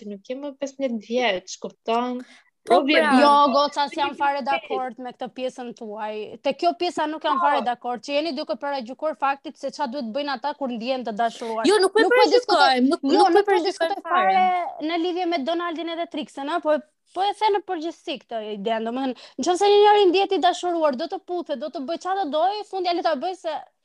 ti nuk je më 15 vjeç, kupton? Po pra, pra, jo, goca, s'jam fare dakord me këtë pjesën tuaj. Te kjo pjesa nuk jam fare po. dakord, që jeni duke paragjykur faktit se ça duhet të bëjnë ata kur ndihen të dashuruar. Jo, nuk, nuk po e diskutojmë, nuk, jo, nuk, nuk po e diskutojmë fare. Në lidhje me Donaldin edhe Trixën, a, po e Po e them në përgjithësi këtë ide, domethënë, nëse një njeri ndihet i dashuruar, do të puthet, do të bëj çfarë do dojë, fundja le ta bëj se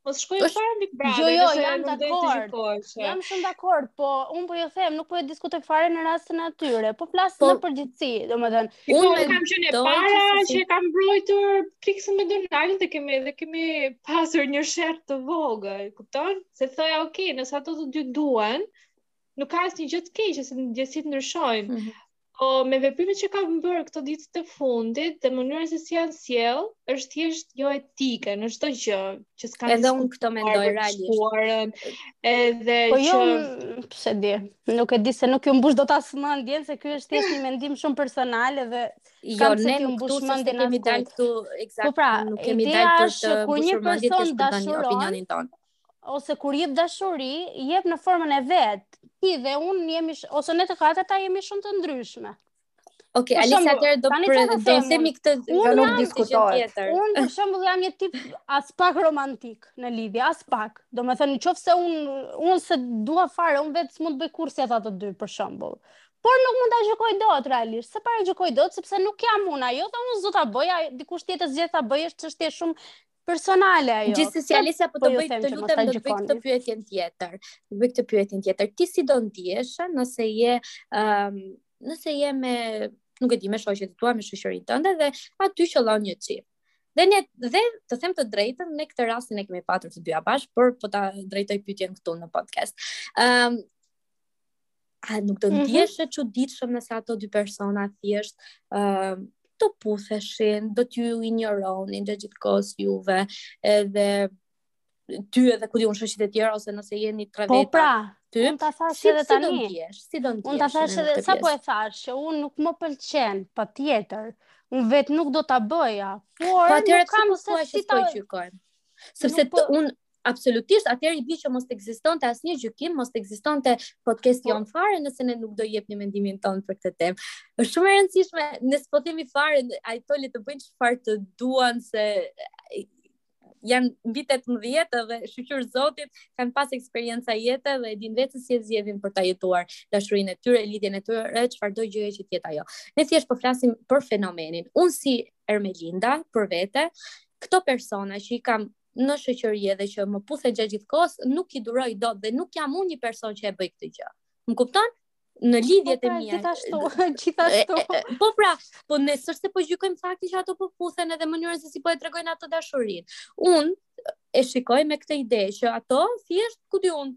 Po shkojmë para Big Brother. Jo, jo, jam dakord. Jam shumë dakord, po un po ju them, nuk po e diskutoj fare në rastin e atyre, po flas po, në përgjithësi, domethënë. Po, un kam qenë e para që e kam mbrojtur Trixën me Donaldin dhe kemi dhe kemi pasur një sherr të vogël, kupton? Se thoja, ok, nëse ato të dy duhen, nuk ka asnjë gjë të keqe se ndjesitë ndryshojnë. Mm -hmm. O, me veprimet që kan bërë këto ditë të fundit dhe mënyra se si janë sjell, është thjesht jo etike në çdo gjë që s'ka Edhe unë këtë mendoj realisht. Edhe po jo, që jo, pse di. Nuk e di se nuk ju mbush dot as mendjen se ky është thjesht një mendim shumë personal dhe jo, kam se ti mbush mendjen as kemi dalë këtu eksakt. Po pra, nuk kemi dalë për të kur një person dashuron opinionin tonë. ose kur jep dashuri, jep në formën e vet. Ti dhe unë jemi sh... ose ne të katërta jemi shumë të ndryshme. Ok, po Alisa, atëherë do po do ta themi këtë që nuk diskutohet. Unë për shembull jam një tip aspak romantik në lidhje, aspak. Domethënë, nëse unë unë s'e dua fare, unë vetë s'mund të bëj kurrë si ata të dy për shembull. Por nuk mund ta gjykoj dot realisht, s'e paragjykoj dot sepse nuk jam unë ajo dhe unë s'do ta bëj, dikush tjetër zgjedh ta bëjë, është çështje shumë personale ajo. Gjithsesi Alisa po të bëj të lutem do të bëj këtë pyetjen tjetër. Të bëj këtë pyetjen tjetër. Ti si do ndiheshe nëse je ëm nëse je me nuk e di me shoqet e tua, me shoqërinë tënde dhe aty qëllon një çift. Dhe ne dhe të them të drejtën, ne këtë rastin e kemi patur të dyja bashkë, por po ta drejtoj pyetjen këtu në podcast. Ëm um, A nuk do të mhm. ndiheshe çuditshëm nëse ato dy persona thjesht ë uh, të putheshin, do t'ju injoronin dhe gjithë kohës juve, edhe ty edhe ku di unë shoqet e tjera, ose nëse jeni tre po, veta, po pra, ty, unë ta thash si, edhe si tani, ndiheshe, si do ndiheshe, unë ta thash edhe, sapo e thash, që mu nuk më pëlqen, patjetër, unë vetë nuk do ta bëja, por pa, nuk kam se si ta... Po gjykojmë, sepse po... unë, absolutisht atëherë i bie që mos të ekzistonte asnjë gjykim, mos të ekzistonte podcasti jonë fare nëse ne nuk do jepnim mendimin tonë për këtë temë. Është shumë e rëndësishme, ne s'po themi fare ato le të bëjnë çfarë të duan se janë mbi 18 dhe shqyr Zotit kanë pas eksperienca jete dhe e dinë vetë si e zgjedhin për ta jetuar dashurinë e tyre, lidhjen e tyre, çfarëdo gjëje që të jetë ajo. Ne thjesht po flasim për fenomenin. Unë si Ermelinda për vete, këto persona që i kam në shoqëri edhe që më puthen gjatë gjithë kohës, nuk i duroj dot dhe nuk jam unë një person që e bëj këtë gjë. Më kupton? Në lidhjet po, e pra, mia. Gjithashtu, gjithashtu. Po pra, po ne s'është se po gjykojmë faktin që ato po puthen edhe mënyrën se si po e tregojnë ato dashurinë. Unë e shikoj me këtë ide që ato thjesht ku di unë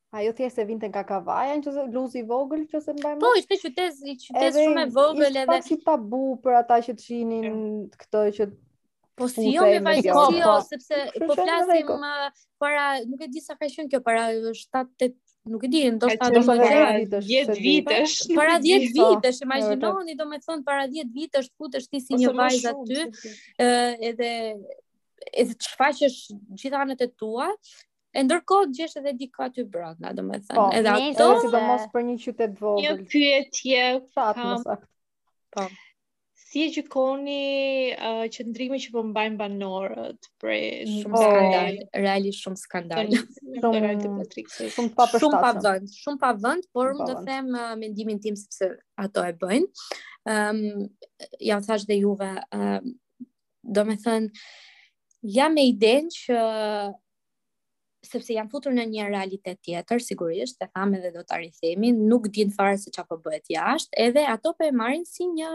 Ajo thjesht që vinte nga Kavaja, nga Luzi i Vogël, që s'e mbaj mend. Po, ishte qytet, i qytet shumë i vogël edhe. Ishte pak si tabu për ata që të shihnin këtë që Po si jo me vajzësi, jo, sepse po flasim uh, para, nuk e di sa ka qenë kjo, para 7-8 nuk e di, ndoshta do të thotë 10 vitesh. Para 10 vitesh, po, imagjinoni, domethënë para 10 vitesh futesh ti si një vajzë aty, ë edhe edhe të shfaqësh gjithë anët e tua, E ndërkohë gjesh edhe dikë aty brenda, domethënë, po, edhe ato sidomos për një qytet të vogël. Një pyetje kam. Po. Si e gjykoni uh, qëndrimin që po mbajnë banorët për shumë oh. skandal, realisht shumë skandal. Shumë papërshtatshëm. Shumë pa vend, shumë pa vend, por unë do të them uh, mendimin tim sepse ato e bëjnë. Ëm um, jua thash dhe juve, ëm um, domethënë jam me idenë që sepse janë futur në një realitet tjetër, sigurisht, e thamë edhe do ta rithemi, nuk din fare se ça po bëhet jashtë, edhe ato po e marrin si një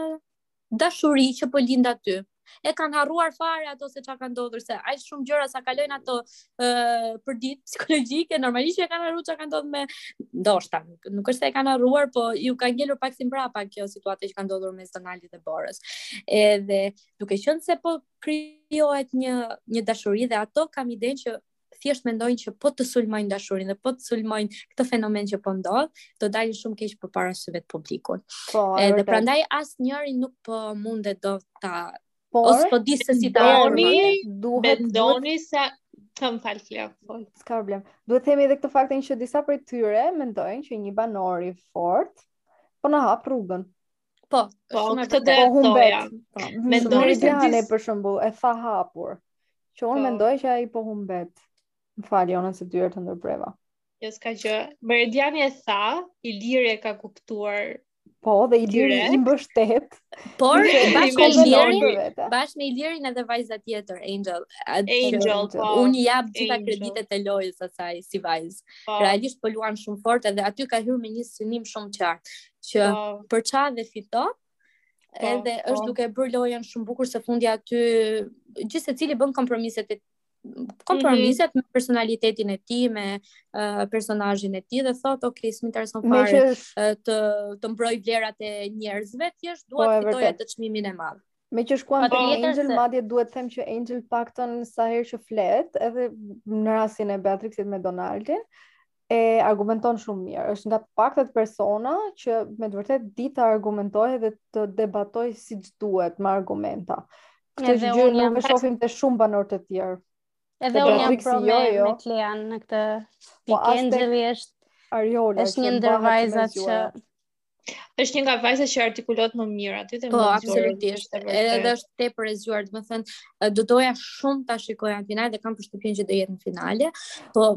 dashuri që po lind aty. E kanë harruar fare ato se ça ka ndodhur, se aq shumë gjëra sa kalojnë ato uh, për ditë psikologjike, normalisht që e kanë harru ça ka ndodhur me ndoshta, nuk, nuk është se e kanë harruar, po u ka ngelur pak si mbrapa kjo situatë që ka ndodhur mes Donaldit dhe Borës. Edhe duke qënë se po krijohet një një dashuri dhe ato kam idenë që thjesht mendojnë që po të sulmojnë dashurinë dhe po të sulmojnë këtë fenomen që po ndodh, do dalin shumë keq përpara syve të publikut. Po, edhe prandaj asnjëri nuk po mundet do ta Por, ose po di se si ta doni, duhet doni se kam fal kjo. Po, s'ka problem. Duhet të themi edhe këtë faktin që disa prej tyre mendojnë që një banor i fort po na hap rrugën. Po, po shumë e vërtetë. Po humbet. Po. Meridiani për shembull e tha hapur. Që unë po. mendoj që ai po humbet. Më fal, Jona se dy herë të ndërpreva. Jo s'ka gjë. Meridiani e tha, Iliri e ka kuptuar. Po, dhe Iliri i mbështet. Por bashkë me Ilirin, bashkë me Ilirin edhe vajza tjetër, Angel. Angel, po. Unë ia jap gjitha kreditet e lojës asaj si vajzë. Po. Realisht po luan shumë fort edhe aty ka hyrë me një synim shumë të qartë. që po. përça dhe fito. Po, edhe po. është duke bërë lojën shumë bukur se fundi aty gjithsecili bën kompromiset e kompromiset mm -hmm. me personalitetin e tij, me uh, personazhin e tij dhe thotë, "Ok, s'më intereson fare është... të të mbroj vlerat e njerëzve, thjesht dua po, të fitoj atë çmimin e madh." Meqë shkuam te Angel, se... madje duhet të them që Angel të paktën sa herë që flet, edhe në rastin e Beatrixit me Donaldin, e argumenton shumë mirë. Është nga të paktat persona që me të vërtetë di të argumentojë dhe të debatojë siç duhet me argumenta. Këtë gjë nuk e shohim te shumë banorë të tjerë. Edhe unë jam pro me, jo, jo. me Klean në këtë po, pikë është Ariola është një ndër vajzat që është një nga vajzat që artikulohet më mirë aty dhe po, më Po, absolutisht. Edhe është tepër e zgjuar, domethënë do doja shumë ta shikoja në finale dhe kam përshtypjen që do jetë në finale. Po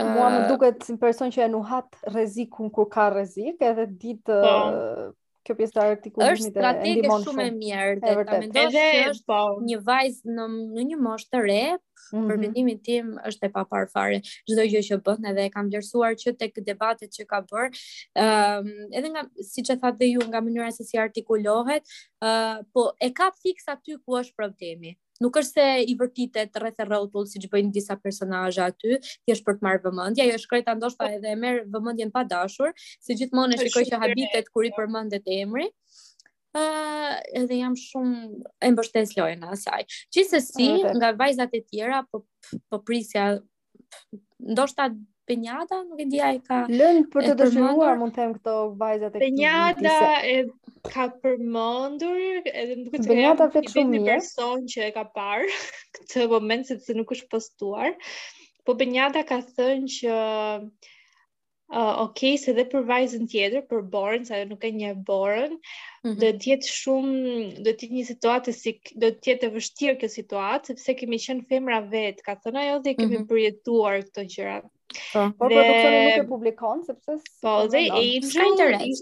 Mua më duket si person që e nuhat rrezikun kur ka rrezik, edhe e di ti po. kjo pjesë e artikulimit është strategje shumë e mirë dhe ta mendosh se është po. një vajzë në në një moshë të re, Mm -hmm. Për mhm. mendimin tim është e paparë fare çdo gjë që bën edhe e kam vlerësuar që tek debatet që ka bërë. Ëm ehm, um, edhe nga siç e thatë dhe ju nga mënyra se si artikulohet, ë uh, po e ka fiks aty ku është problemi nuk është se i vërtitet rreth e rrotull siç bëjnë disa personazhe aty, thjesht për të marrë vëmendje, ajo e shkreta ndoshta po. edhe e merr vëmendjen pa dashur, se gjithmonë e shikoj që habitet kur i përmendet emri. Uh, edhe jam shumë e mbështes lojën asaj. Gjithsesi, nga vajzat e tjera po po prisja ndoshta Penjada, nuk e di, ajo ka lën për të dëshiruar, mund të them këto vajzat e këtij. Penjada e ka përmendur, edhe nuk e di. Penjada flet shumë mirë. Një person që e ka parë këtë moment sepse nuk është postuar. Po Penjada ka thënë që uh, ok, se dhe për vajzën tjetër, për Borën, se ajo nuk e njeh Borën, mm -hmm. do të jetë shumë, do të jetë një situatë, si, do të jetë e vështirë kjo situatë, sepse kemi qenë femra vetë, ka thënë ajo dhe e kemi mm -hmm. përjetuar këto gjëra. Po, po dhe... produksioni nuk e publikon, sepse... Po, dhe e i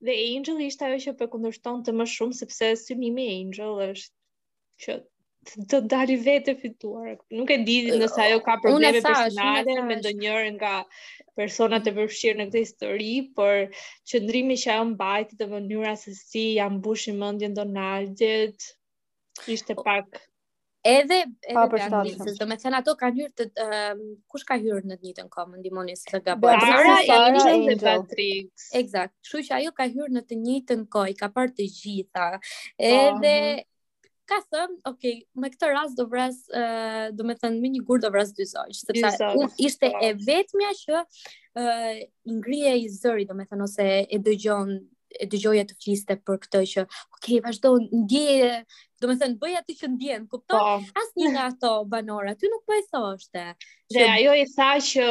Dhe Angel ishte ajo që po e kundërshtonte më shumë sepse synimi i Angel është që të dali vetë e fituar. Nuk e di nëse ajo ka probleme personale me ndonjërin nga personat e përfshirë në këtë histori, por qëndrimi që ajo mbajti dhe mënyra se si ja mbushi mendjen Donaldit ishte pak edhe edhe Beatrice, domethënë ato kanë hyrë të um, kush ka hyrë në të njëjtën kohë, ndihmoni se do gaboj. Beatrice, Beatrice, Beatrice. Eksakt. Kështu që ajo ka hyrë në të njëjtën kohë, i ka parë të gjitha. Po, Edhe uh mhm. -huh ka thënë, ok, me këtë rast do vras, uh, domethënë, me një gur do vras dy zogj, sepse ishte e po. vetmja që uh, i ngrihej zëri, domethënë, ose e dëgjon, e dëgjoje të fliste për këtë që, ok, vazhdo, ndjeje, domethënë, bëj atë që ndjen, kupton? Po. Asnjë nga ato banorët aty nuk po ia thoshte. Dhe që... ajo i tha që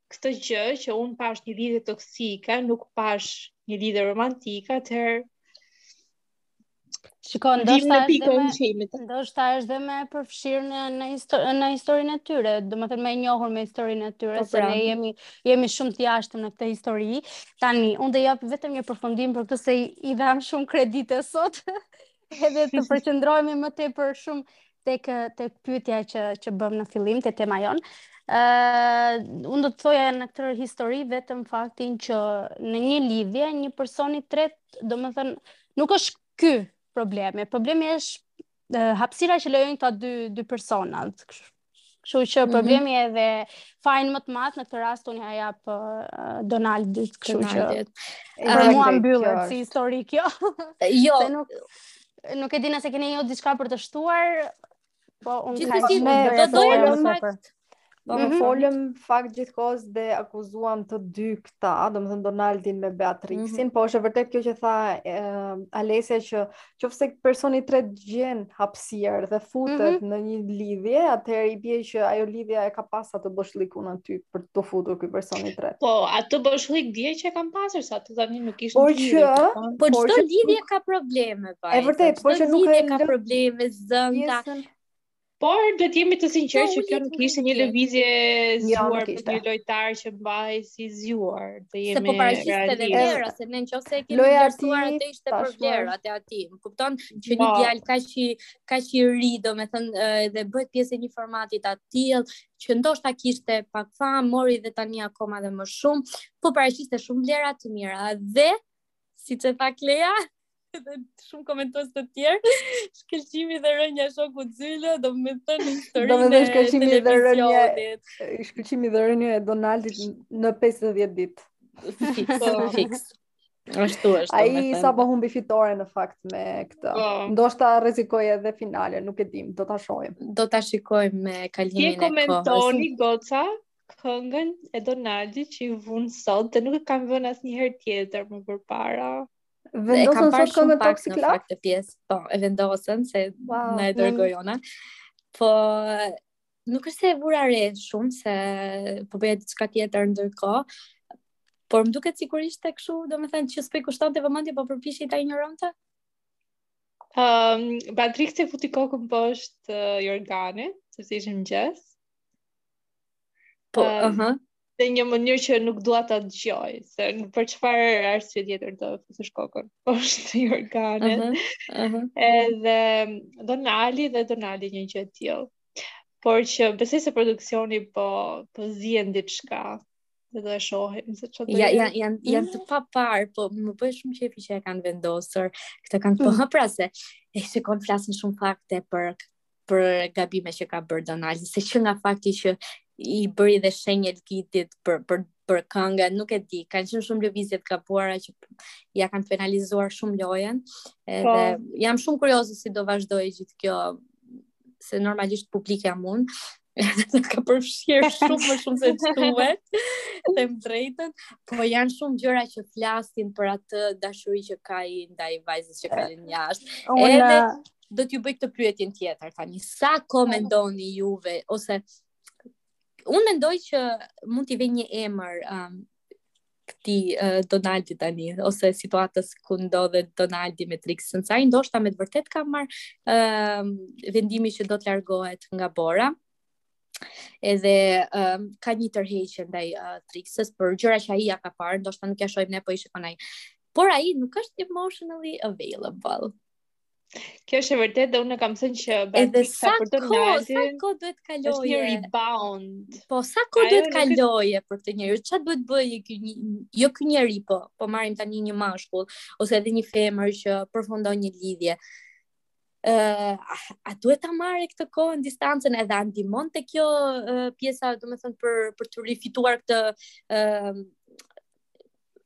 këtë gjë që unë pashë një lidhje toksike, nuk pashë një lidhje romantike, atëherë Shiko, ndoshta është dhe më, ndoshta është dhe më e përfshirë në në, histor, në historinë e tyre, domethënë më e njohur me historinë e tyre, po, se pra. ne jemi jemi shumë të jashtëm në këtë histori. Tani, unë do jap vetëm një përfundim për këtë se i, i dhamë shumë kredite sot. edhe të përqendrohemi më tepër shumë tek tek pyetja që që bëmë në fillim te tema jonë. Ë uh, unë do të thoja në këtë histori vetëm faktin që në një lidhje një person i tretë, domethënë nuk është ky problemi. Problemi është uh, hapësira që lejojnë këta dy dy personat. Kështu që mhm. problemi mm -hmm. edhe fajin më të madh në këtë rast unë ja jap uh, Donaldit, kështu që për uh, mua mbyllet si histori kjo. jo, se nuk nuk e di nëse keni ju diçka për të shtuar, po unë kam si, me do të më fakt. Do të mhm. folëm fakt gjithë kohës dhe akuzuam të dy këta, domethënë Donaldin me Beatrixin, mm -hmm. po është e vërtetë kjo që tha e, Alesia që qoftë se personi i tretë gjen hapësirë dhe futet mm -hmm. në një lidhje, atëherë i bje që ajo lidhja e ka pas atë boshllëkun aty për t'u futur ky personi i tretë. Po, atë boshllëk bie që e kam pasur, se atë tani nuk ishte por që, lidhje. Po, që lidhje ka probleme, pa. E vërtetë, po që nuk e ka probleme, zënka, Por do të jemi të sinqertë po, që kjo nuk ishte një lëvizje jo, e zgjuar për një lojtar që mbahej si zgjuar. Të jemi Se po paraqiste dhe vlera, se ne nëse e kemi vlerësuar atë ishte për vlerat e atij. Më kupton që një po. djalë kaq i kaq i ri, domethënë edhe bëhet pjesë e një formati të tillë, që ndoshta kishte pak famë, mori dhe tani akoma dhe më shumë, po paraqiste shumë vlera të mira dhe siç e tha Klea, dhe shumë komentues të tjerë, shkëlqimi dhe rënia e shokut Zylo, domethënë në historinë e televisionit. Shkëlqimi dhe rënia, shkëlqimi dhe rënia e Donaldit në 50 ditë. Fiks, po. fiks. Ashtu është. Ai sapo humbi fitoren në fakt me këtë. Po. Ndoshta rrezikoi edhe finalen, nuk e dimë, do ta shohim. Do ta shikojmë me kalimin e kohës. Si e komentoni goca këngën e Donaldit që i vunë sot dhe nuk e kanë vënë asnjëherë tjetër më përpara. Vendosën sot këngën Toxic Love? Te pjesa, po, e vendosën, se wow, na e dërgojnë. Po, nuk është se e vura re shumë, se po bëja diçka tjetër ndërkohë, por më duket sikur ishte kështu, domethënë që s'po i kushtonte vëmendje, po përpiqej ta injoronte. Ëm, ehm, um, Beatriksa futi kokën poshtë uh, jorganit, se ishin mëngjes. Po, ëh. Uh -huh. Në një mënyrë që nuk dua ta dëgjoj, se për çfarë arsye tjetër do fusësh kokën poshtë jorganit. Ëh. Uh -huh. Edhe Donali dhe Donali një gjë të tillë. Por që besoj se produksioni po po zien diçka dhe do e shohim se çfarë do. Ja ja janë janë të paparë, po m'u bë shumë qejfi që e kanë vendosur. Këtë këngë po mm. pra se e shikon flasin shumë fakte për për gabime që ka bërë Donaldi, se që nga fakti që i bëri dhe shenjë Elgitit për për për këngë, nuk e di, kanë qenë shumë lëvizje të gabuara që ia kanë penalizuar shumë lojën. Edhe po. jam shumë kurioze si do vazhdojë gjithë kjo se normalisht publik jam unë, Na ka përfshirë shumë më shumë se duhet, të them të drejtën, po janë shumë gjëra që flasin për atë dashuri që ka ai ndaj vajzës që ka lënë jashtë. Edhe do t'ju bëj këtë pyetjen tjetër, tani, ça mendoni juve, ose unë mendoj që mund t'i vë një emër, um, këtij uh, Donaldi tani, ose situatës ku ndodhet Donaldi me Trixën, se ai ndoshta me të vërtetë ka marrë uh, vendimin që do të largohet nga Bora, edhe uh, ka një tërheqje ndaj uh, Trixës, për gjëra që ai ja ka parë, ndoshta nuk ja shojmë ne, po i shikon ai. Por ai nuk është emotionally available. Kjo është e vërtetë dhe unë e kam thënë që Edhe sa kohë, sa kohë duhet të kalojë? Është një rebound. Po sa kohë duhet të kalojë për këtë njeri? Ça duhet të bëjë ky një jo ky njeri po, po marrim tani një mashkull ose edhe një femër që përfundon një lidhje. Ë, uh, a duhet ta marrë këtë kohën distancën edhe a ndihmon kjo uh, pjesa, domethënë për për ta rifituar këtë ë uh,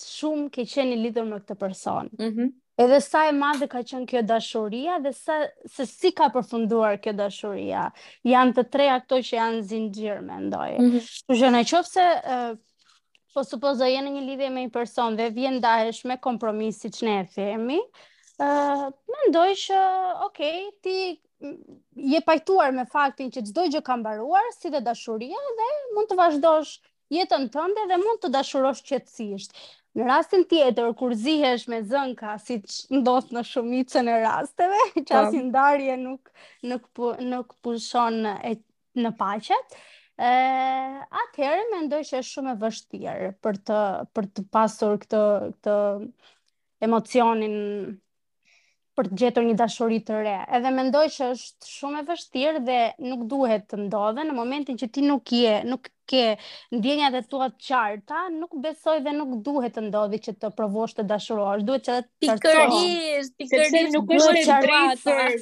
shumë ke qenë i lidhur me këtë person. Mm -hmm. Edhe sa e madhe ka qenë kjo dashuria dhe sa se si ka përfunduar kjo dashuria. Janë të tre ato që janë zinxhir mendoj. Mm -hmm. Që në qoftë se uh, po supozoj je në një lidhje me një person dhe vjen ndahesh me kompromis siç ne e themi, ë uh, mendoj që ok, ti je pajtuar me faktin që çdo gjë ka mbaruar, si dhe dashuria dhe mund të vazhdosh jetën tënde dhe mund të dashurosh qetësisht. Në rastin tjetër, kur zihesh me zënka, siç ndodh në shumicën e rasteve, që po. asnjë ndarje nuk, nuk, nuk pushon e, në paqe, e, atëherë mendoj që është shumë e vështirë për të, për të pasur këtë, këtë emocion për të gjetur një dashuri të re. Edhe mendoj që është shumë e vështirë dhe nuk duhet të ndodhë në momentin që ti nuk je, nuk ke ndjenjat e tua të qarta, nuk besoj dhe nuk duhet të ndodhi që të provosh të dashurosh. Duhet që të pikërisht, pikërisht nuk është e drejtë për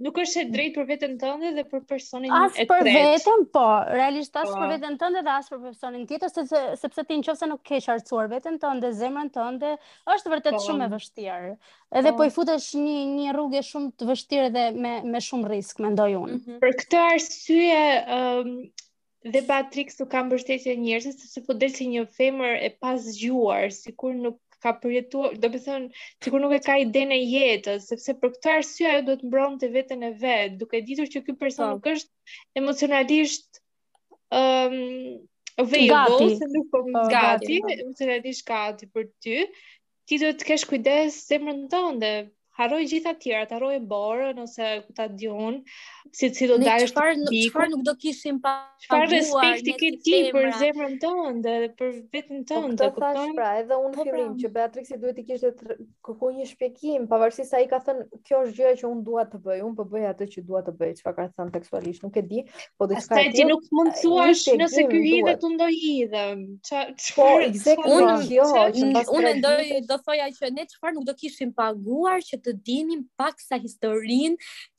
Nuk është e drejtë për veten tënde dhe për personin as e tretë. As për veten, po, realisht as për po. veten tënde dhe as për personin tjetër, sepse sepse ti në qoftë se nuk ke qartësuar veten tënde, zemrën tënde, është vërtet po. shumë e vështirë. Edhe po. po i futesh një një rruge shumë të vështirë dhe me me shumë risk, mendoj unë. Mm -hmm. Për këtë arsye, ëm um, Dhe Beatrix nuk ka mbështetjen e njerëzve sepse po del si një femër e pazgjuar, sikur nuk ka përjetuar, domethënë, sikur nuk e ka idenë e jetës, sepse për këtë arsye ajo duhet mbronte veten e vet, duke ditur që ky person po. nuk është emocionalisht ëm ehm, um, available, gati. se nuk po, po gati, gati, emocionalisht gati për ty. ti duhet të kesh kujdes zemrën tënde, harroj gjitha të tjera, harroje Borën ose ku ta di unë, si si do dalësh. Çfarë nuk çfarë nuk do kishim pa çfarë respekti ke ti për zemrën tënde dhe për veten po, tënde, po këtë thashë? Pra, edhe unë po, pra. fillim që Beatrixi duhet t'i kishte kërkuar një shpjegim, pavarësisht se ai ka thënë kjo është gjëja që unë dua të bëj, unë po bëj atë që dua të bëj, çfarë ka thënë tekstualisht, nuk e di, po diçka tjetër. Pastaj ti nuk mund të thuash nëse ky hidhet të dhe unë do hidhem. Po, exactly. Unë kjo që pas unë ndoj do thoja që ne çfarë nuk do kishim paguar që të dinim pak sa historinë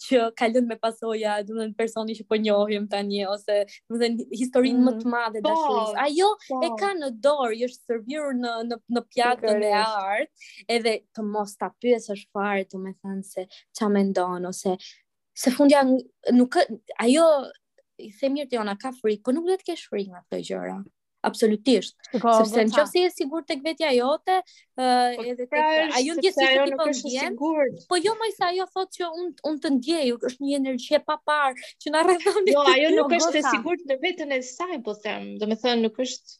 që ka lënë me pasoja, domethënë personi që po njohim tani ose domethënë historinë më të mm. madhe po, dashurisë. Ajo po. e ka në dorë, është servirur në në në pjatën e artë. edhe të mos ta pyesësh fare domethënë se ça mendon ose se fundja nuk ajo i them mirë Tiona ka frikë, po nuk duhet të kesh frikë nga këto gjëra. Absolutisht. Po, sepse në qoftë se je sigurt tek vetja jote, ë po, edhe pra tek ajo që ndjen se ajo nuk po është e sigurt. Po jo më sa ajo thotë që un un të ndjej, është një energji e paparë që na rrethon. Jo, ajo nuk është e sigurt në veten e saj, po them. Domethënë nuk është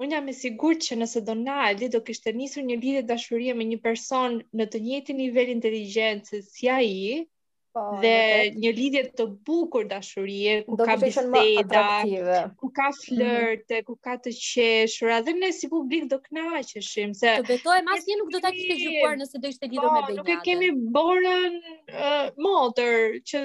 Unë jam e sigurt që nëse Donaldi do kishte nisur një lidhje dashurie me një person në të njëjtin nivel inteligjencë si ai, po, dhe në një lidhje të bukur dashurie, ku do ka biseda, ku ka mhm. flirte, mm -hmm. ku ka të qeshura, dhe ne si publik do kënaqeshim se Të betoj, asnjë nuk do ta kishte gjykuar nëse do ishte lidhur po, me Benjadën. Nuk e kemi Borën uh, motër që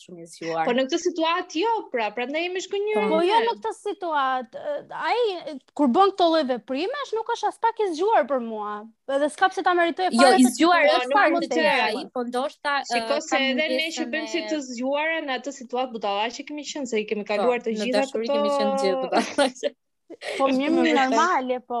shumë i zgjuar. Po në këtë situatë jo, pra, prandaj jemi zhgënjyer. Po jo në këtë situatë. Ai kur bën këto lloj veprimesh nuk është aspak i zgjuar për mua. Edhe s'ka pse ta meritojë jo, fare. Jo, i zgjuar jo, është fare të tjera ai, po ndoshta Shiko se edhe ne që bëjmë si të zgjuara në atë situatë budallaqe kemi qenë se i kemi po, kaluar të gjitha këto. Në dashuri kemi qenë të gjithë budallaqe. Po mirë mirë normale, po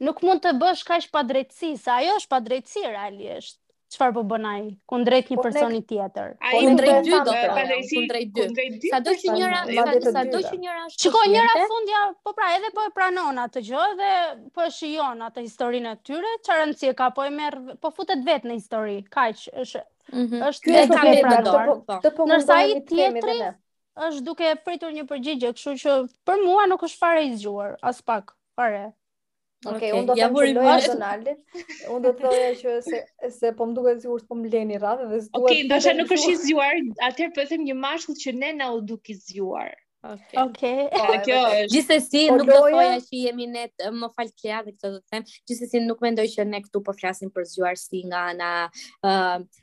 nuk mund të bësh kaq padrejtësi, se ajo është padrejtësi realisht. Çfarë po bën ai kundrejt një Po, ne- personi tjetër? Ai Unë kundrejt nuk dy e do thamë, thoja, padrejtësi, kundrejt dy. kundrejt dy Sado që personave. njëra, Madje sa, të sado dyve. që njëra është Shiko, njëra koshiente, fundja, po pra, edhe po e pranon atë gjë dhe po e shijon atë historinë e tyre, çfarë rëndësie ka, po e merr, po futet vetë në histori, kaq, është mhm. është Ky e është ka problemi, vepra pra, në dorë, po, po. këtë po Ndërsa mundohemi ai të kemi dhe tjetri- ne. është duke pritur një përgjigje, kështu që për mua nuk është fare i zgjuar, aspak, fare. Okej, okay, okay. unë do të them që loja Donaldin. Unë do të thoja që se se po më duket sikur po më leni radhë dhe s'dua. Okej, okay, ndoshta nuk është i zgjuar, atëherë po them një mashkull që ne na u duk i zgjuar. Okej. Okay. Okay. Po, kjo është. Gjithsesi po nuk do të thoja që jemi ne më fal Klea dhe këtë do të them, gjithsesi nuk mendoj që ne këtu po flasim për zgjuarsi nga ana ë uh,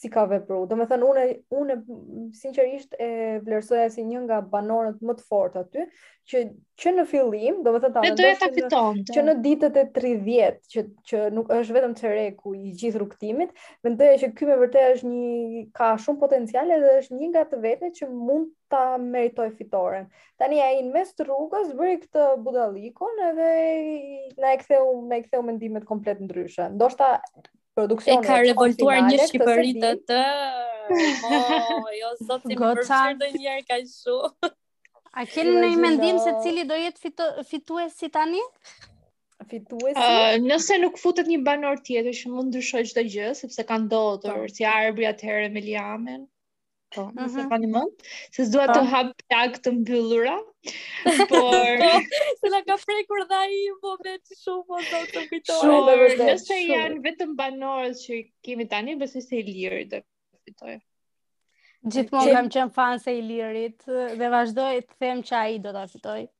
si ka vepru. Domethënë, unë, unë sinqerisht e vlerësoja si një nga banorët më të fort aty, që, që në fillim, domethënë, ta vendosh që, fiton, në, që në ditët e 30, që, që nuk është as vetëm çereku i gjithë rrugëtimit, mendoja që ky me vërtet është një, ka shumë potencial dhe është një nga të vetmit që mund ta meritojë fitoren. Tani ai në mes të rrugës bëri këtë budallikun edhe na e ktheu, na e ktheu mendimet komplet ndryshe. Ndoshta produksionet e ka revoltuar një Shqipëri të të oh, jo zot, më përfshirë dhe njerë ka shu a keni ndonjë mendim se cili do jetë fitu, fituesi tani? fituesi uh, nëse nuk futet një banor tjetër që mund ndryshoj çdo gjë sepse ka ndodhur si Arbri atëherë me Liamen Po, mm -hmm. se fani mund, se s'dua të po. hap plagë të mbyllura, por... Po, se la ka frekur dhe i po vetë shumë, po do të kujtojë. Shumë, dhe vërtet, nëse janë vetëm banorët që kemi tani, besoj se Iliri do ta fitojë. Gjithmonë kam qenë fanse e Ilirit dhe vazhdoj të them që ai do ta fitoj.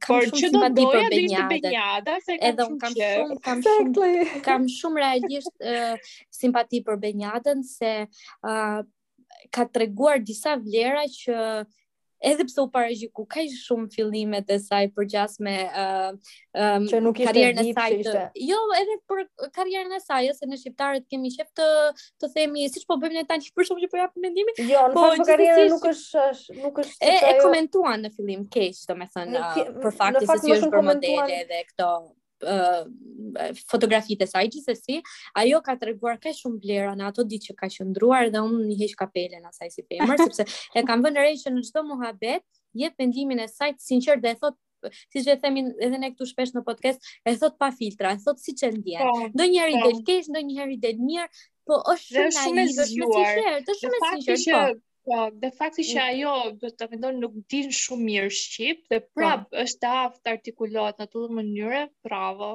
kam Por shumë simpati për Benjadën, edhe unë kam shumë kam shumë kam shumë realisht uh, simpati për Benjadën se uh, ka treguar disa vlera që edhe pse u paragjykua kaq shumë në fillimet e saj përgjasë me uh, um, karrierën e saj. Të, jo, edhe për karrierën e saj, se ne shqiptarët kemi qejf të të themi siç po bëjmë ne tani për shembull që po japim mendimin. Jo, në po, fakt karriera nuk është nuk është e, e komentuan në fillim keq, domethënë për faktin se si është për modele dhe këto uh, fotografitë e saj gjithsesi, ajo ka treguar kaq shumë vlera në ato ditë që ka qëndruar dhe unë i heq kapelen asaj si femër, sepse e kam vënë re që në çdo muhabet jep mendimin e saj të sinqertë dhe e thot siç e themi edhe ne këtu shpesh në podcast, e thot pa filtra, e thot siç e ndjen. Po, ndonjëherë po. i del keq, ndonjëherë i del mirë, po është shumë shumë e zgjuar. Është shumë e sinqertë. Po. po, dhe fakti që mm. ajo domethënë nuk di shumë mirë shqip dhe po. prap është e aftë të artikulohet në atë mënyrë, bravo.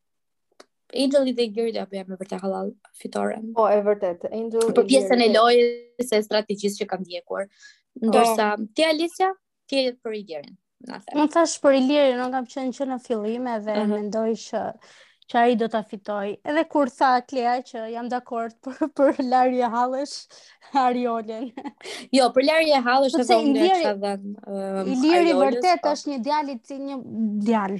Angelit dhe Ilirit do ja bëja me vërtet halal fitoren. Po, e vërtet. Angel për pjesën e lojës e strategjisë që ka ndjekur. Po. Ndërsa oh. ti Alicia, ti je për Ilirin. Unë thash për Ilirin, unë kam qenë që në fillim edhe uh mhm. -huh. mendoj që që ai do ta fitoj. Edhe kur tha Klea që jam dakord për për larje hallesh Ariolen. Jo, për larje hallesh edhe unë e kisha vënë. Iliri vërtet është një djalë i një djalë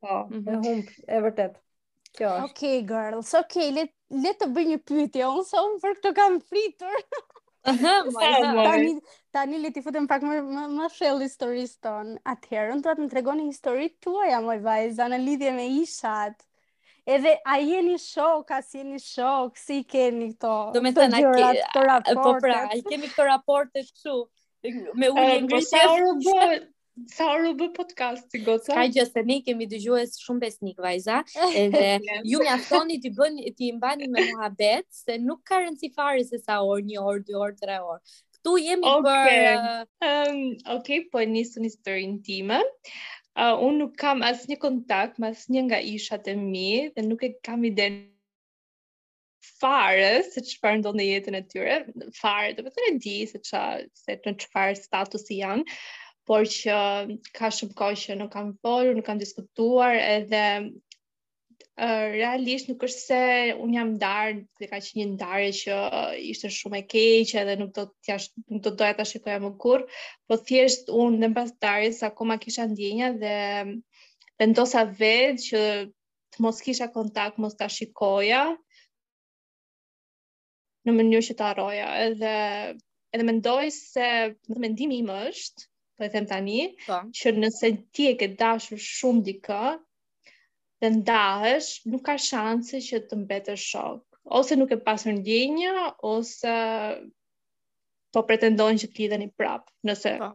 Po, mm -hmm. e humb, e vërtet. Kjo është. Ok, girls, ok, le, le t'ju bëj një pyetje, unë se unë për këtë kam pritur. Aha, tani, tani le t'i futemi pak më, më, më thellë historisë tonë. Atëherë, dua të më tregoni historitë tuaja, moj vajza, në lidhje me ishat. Edhe a jeni shok, a s'jeni shok, si i keni këto, Do me të thënë, a ke- këto raportet. Po pra, i kemi këto raporte kështu. Me ujë e ngritje. Sa orë u bë podcasti goca? S'ka gjë se ne kemi dëgjues shumë besnik vajza, edhe ju mjafton t'i bën t'i mbani me muhabet se nuk ka rëndësi fare se sa orë, një orë, dy orë, tre orë. Ktu jemi okay. për uh... um, okay, po e nis unë historinë time. Uh, unë nuk kam asnjë kontakt me asnjë nga ishat e mi dhe nuk e kam idenë fare se çfarë ndodh në jetën e tyre, fare, domethënë di se ça se në çfarë statusi janë, por që ka shumë kohë që nuk kam folur, nuk kam diskutuar edhe uh, realisht nuk është se un jam ndar, se ka qenë një ndarje që uh, ishte shumë e keqe edhe nuk do të doja nuk do doja ta shikoja më kurr, po thjesht un në pas ndarjes akoma kisha ndjenja dhe vendosa vetë që të mos kisha kontakt, mos ta shikoja në mënyrë që ta harroja. Edhe edhe mendoj se mendimi im është, po e them tani, po. Po. që nëse ti e ke dashur shumë dikë, dhe ndahesh, nuk ka shanse që të mbetesh shok. Ose nuk ke pasur ndjenja, ose po pretendon që të lidheni prapë, nëse po. Po.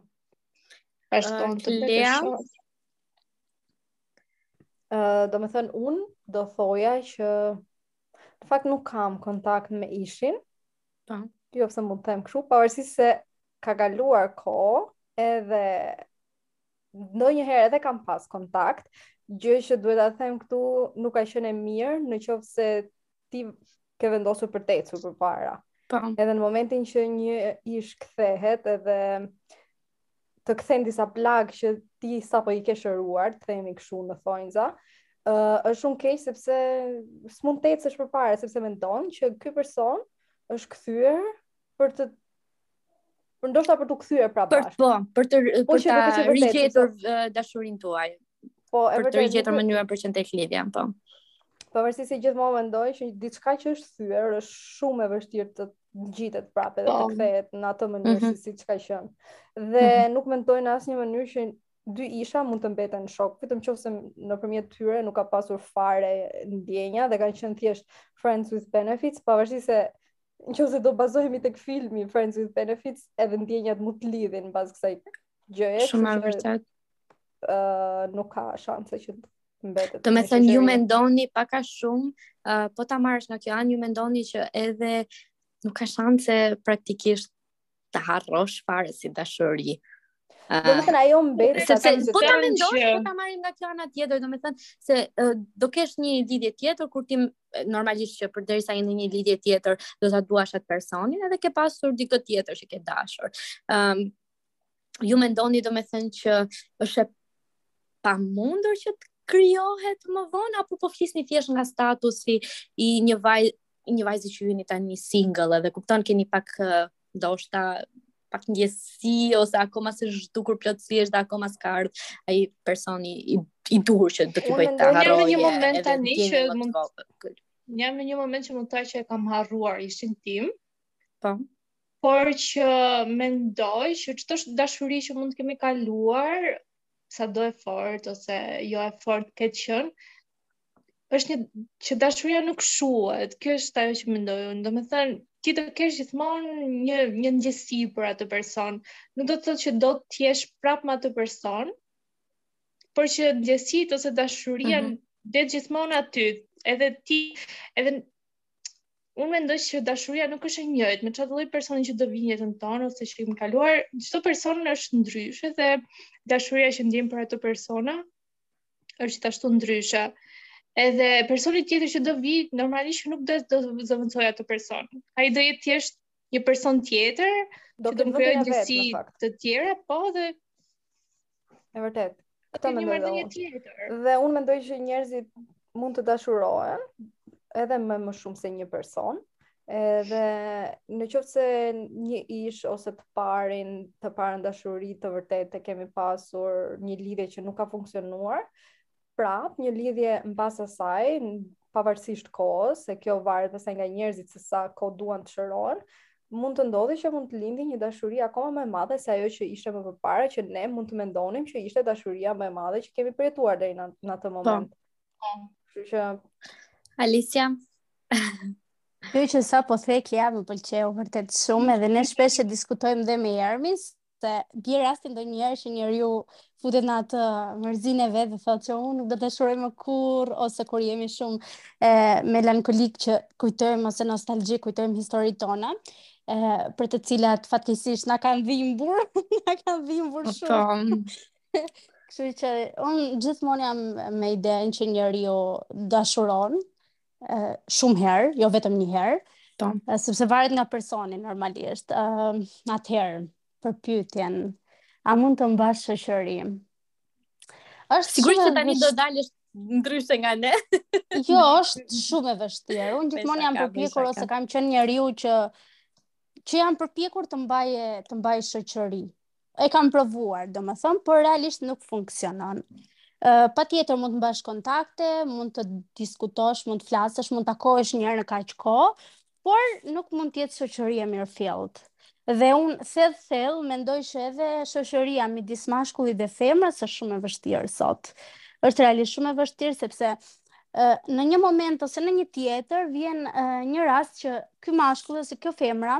është uh, të mbetesh shok. Uh, domethënë unë do thoja që në fakt nuk kam kontakt me ishin po. jo pse mund të them kështu pavarësisht se ka kaluar kohë edhe ndonjëherë edhe kam pas kontakt gjë që duhet ta them këtu nuk ka qenë e mirë në qoftë se ti ke vendosur për të ecur përpara. Po. Edhe në momentin që një ish kthehet edhe të kthen disa plagë që ti sapo i ke shëruar, të themi kështu në thonjza, ë uh, është shumë keq sepse s'mund të ecësh përpara sepse mendon që ky person është kthyer për të Për ndoshta për t'u kthyer prapë bashkë. Për po, për të po, për ta rigjetur po. dashurinë tuaj. Po, e vërtetë. Për të rigjetur mënyrën për qenë tek lidhja, po. Pavarësisht se gjithmonë mendoj që diçka që është thyer është shumë e vështirë të ngjitet prapë dhe të po. kthehet në atë mënyrë mm -hmm. si siç ka qenë. Dhe mm -hmm. nuk mendoj në asnjë mënyrë që dy isha mund të mbeten shok, vetëm në qoftë se nëpërmjet tyre nuk ka pasur fare ndjenja dhe kanë qenë thjesht friends with benefits, pavarësisht se në qoftë se do bazohemi tek filmi Friends with Benefits, edhe ndjenjat mund të lindin në bazë të kësaj gjëje. Shumë e vërtetë. Uh, nuk ka shanse që të mbetet. Domethënë, ju mendoni pak a shumë, uh, po ta marrësh nga kjo anë, ju mendoni që edhe nuk ka shanse praktikisht të harrosh fare si dashuri. Domethënë ajo mbet se se po ta mendosh, po ta marrim nga kjo ana tjetër, domethënë se do kesh një lidhje tjetër kur ti normalisht që përderisa je në një lidhje tjetër, do ta duash atë personin edhe ke pasur dikë tjetër që ke dashur. Ëm ju mendoni domethënë që është e pamundur që të krijohet më vonë apo po flisni thjesht nga statusi i një vaj një vajzë që jeni tani single dhe kupton keni pak ndoshta pak ndjesi ose akoma s'është zhdukur plotësisht dhe akoma s'ka ardh ai personi i, i duhur që do të bëjë ta harroj. Në një moment tani që mund të jam në një moment që mund të thaj që e kam harruar ishin tim. Po. Por që mendoj që çdo dashuri që mund të kemi kaluar sa do e fort ose jo e fort të ketë qënë, është një që dashuria nuk shuhet. Kjo është ajo që mendoj unë. Domethënë, ti do kesh gjithmonë një një ndjesi për atë person. Nuk do të thotë që do të jesh prapë me atë person, por që ndjesitë ose dashuria mm -hmm. mbetet gjithmonë aty, edhe ti, edhe unë mendoj që dashuria nuk është e njëjtë me çdo lloj personi që do vijë në jetën tonë ose që kemi kaluar, çdo person është ndryshe dhe dashuria që ndjen për ato persona është gjithashtu ndryshe. Edhe personi tjetër që do vijë, normalisht nuk do të zëvendësojë atë person. Ai do jetë thjesht një person tjetër, do të më krijojë ndjesi të tjera, po dhe e vërtet. Këtë mendoj dhe unë. Dhe unë mendoj që njerëzit mund të dashurohen edhe me më shumë se një person, Edhe në qoftë se një ish ose të parin, të parën dashuri të vërtetë e kemi pasur një lidhje që nuk ka funksionuar, prap një lidhje mbas asaj, pavarësisht kohës, se kjo varet pastaj nga njerëzit se sa kohë duan të shërohen, mund të ndodhi që mund të lindi një dashuri akoma më e madhe se ajo që ishte më përpara që ne mund të mendonim që ishte dashuria më e madhe që kemi përjetuar deri në atë po. moment. Po, kështu që Alicia. Kjo që sapo the Klea më pëlqeu vërtet shumë edhe ne shpesh e diskutojmë dhe me Jermin se bie rasti ndonjëherë që njeriu futet në atë mërzinë e vet dhe thotë që unë nuk do dashuroj më kurr ose kur jemi shumë e, melankolik që kujtojmë ose nostalgjik kujtojmë historitë tona e, për të cilat fatkeqësisht na kanë dhimbur, na kanë dhimbur po, shumë. Kështu që unë gjithmonë jam me idenë që njeriu dashuron shumë herë, jo vetëm një herë. Po. Sepse varet nga personi normalisht. Ëm uh, atëherë për pyetjen, a mund të mbash shoqëri? Është sigurisht që tani do dalësh ndryshe nga ne. jo, është shumë e vështirë. Unë gjithmonë jam përpjekur ose kam qenë njeriu që që jam përpjekur të mbaje të mbaj shoqëri. e kam provuar, domethënë, por realisht nuk funksionon. Uh, patjetër mund të mbash kontakte, mund të diskutosh, mund të flasësh, mund të takohesh një herë në kaq kohë, por nuk mund të jetë shoqëri e mirëfilltë. Dhe unë thellë thellë, mendoj që edhe shoqëria midis mashkullit dhe femrës është shumë e vështirë sot. është realisht shumë e vështirë, sepse uh, në një moment ose në një tjetër, vjen uh, një rast që ky mashkulli ose kjo femra,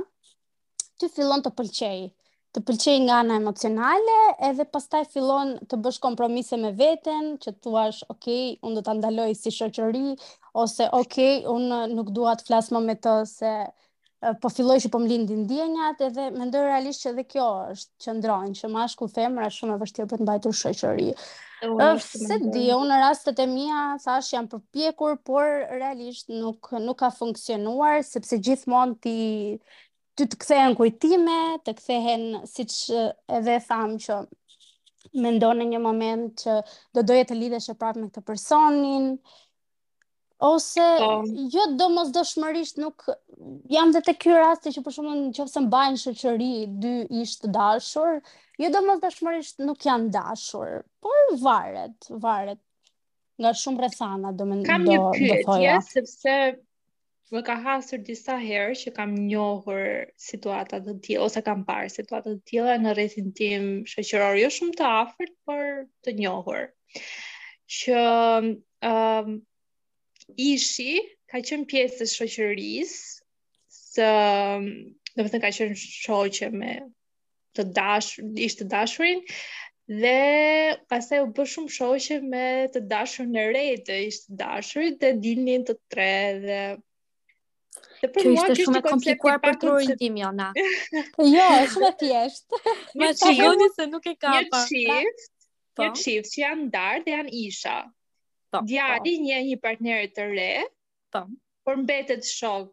ty fillon të pëlqejë të pëlqejë nga ana emocionale, edhe pastaj fillon të bësh kompromise me veten, që thua, ok, unë do ta ndaloj si shoqëri ose ok, unë nuk dua të flas më me të, se po filloj që po më lindin ndjenjat edhe mendoj realisht që edhe kjo është qëndron që mashkull-femër është shumë e vështirë për të mbajtur shoqëri. S'e di, unë në rastet e mia thashë jam përpjekur, por realisht nuk nuk ka funksionuar sepse gjithmonë ti ty të kthehen kujtime, të kthehen siç edhe thamë që mendon në një moment që do doje të lidheshe prapë me këtë personin. ose po. jo domosdoshmërisht nuk jam dhe te ky rasti që për shembull në qoftë se mbajnë shoqëri dy ish të dashur, jo domosdoshmërisht nuk janë dashur, por varet, varet nga shumë rrethana do të thoja. Kam një pyetje sepse Më ka hasur disa herë që kam njohur situata të tilla ose kam parë situata të tilla në rrethin tim shoqëror, jo shumë të afërt, por të njohur. Që ëm um, ishi ka qenë pjesë e shoqërisë, se, domethënë ka qenë shoqe me të dashur, ish të dashurin dhe pastaj u bë shumë shoqe me të dashurën e re të ish të dashurit dhe dilnin të tre dhe Dhe për mua kjo ishte shumë e komplikuar për trurin tim Jona. jo, shumë e thjeshtë. Ma shpjegoni se nuk e kapa. Një çift, po. një çift që janë ndarë dhe janë isha. Po, po. Djali njeh një partnere të re. Po. Por mbetet shok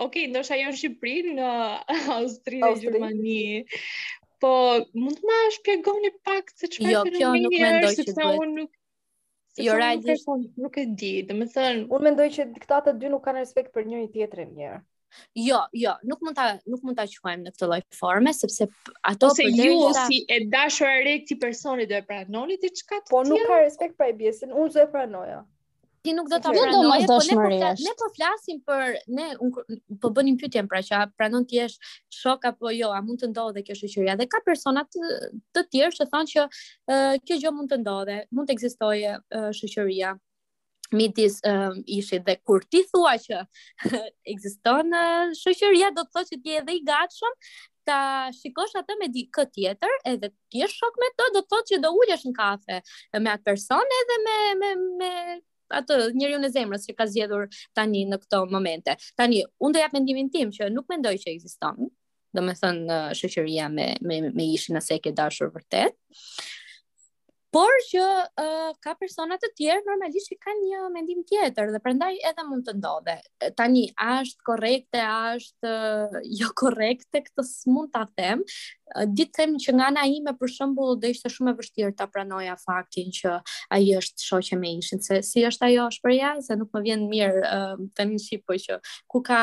Ok, ndoshta jo në Shqipëri, në Austri dhe Gjermani. Po, mund të më shpjegoni pak se çfarë jo, kjo nuk mendoj që duhet. Unë nuk Jo, realisht nuk, nuk e di, domethënë... Unë mendoj që këta të dy nuk kanë respekt për njëri tjetrin mirë. Jo, jo, nuk mund ta nuk mund ta quajmë në këtë lloj forme sepse ato Ose për ju derisa... si e dashura e re e këtij personi do e pranoni diçka të Po nuk ka respekt për bjesën, unë do e pranoja. ti nuk do ta jo, pranoje, po ne po flas, ne po flasim për ne un, po bënim pyetjen pra që a pranon ti të jesh shok apo jo, a mund të ndodhë kjo shoqëria dhe ka persona të, të tjerë që thonë që uh, kjo gjë mund të ndodhë, mund të ekzistojë uh, shoqëria midis uh, ishit dhe kur ti thua që ekziston uh, shoqëria do të thotë që ti je edhe i gatshëm ta shikosh atë me dikë tjetër edhe Ti je shok me të, do të thotë që do ulesh në kafe me atë person edhe me me me atë njeriun e zemrës që ka zgjedhur tani në këto momente. Tani unë do jap mendimin tim që nuk mendoj që ekziston, domethënë shoqëria me me me ishin nëse e ke dashur vërtet. Por që uh, ka persona të tjerë normalisht që kanë një mendim tjetër dhe prandaj edhe mund të ndodhë. tani a është korrekte, a është uh, jo korrekte, këtë s'mund ta them. Uh, di të them që nga ana ime për shembull do ishte shumë e vështirë ta pranoja faktin që ai është shoqe me ishin, se si është ajo shprehja, se nuk më vjen mirë uh, tani shqip po që ku ka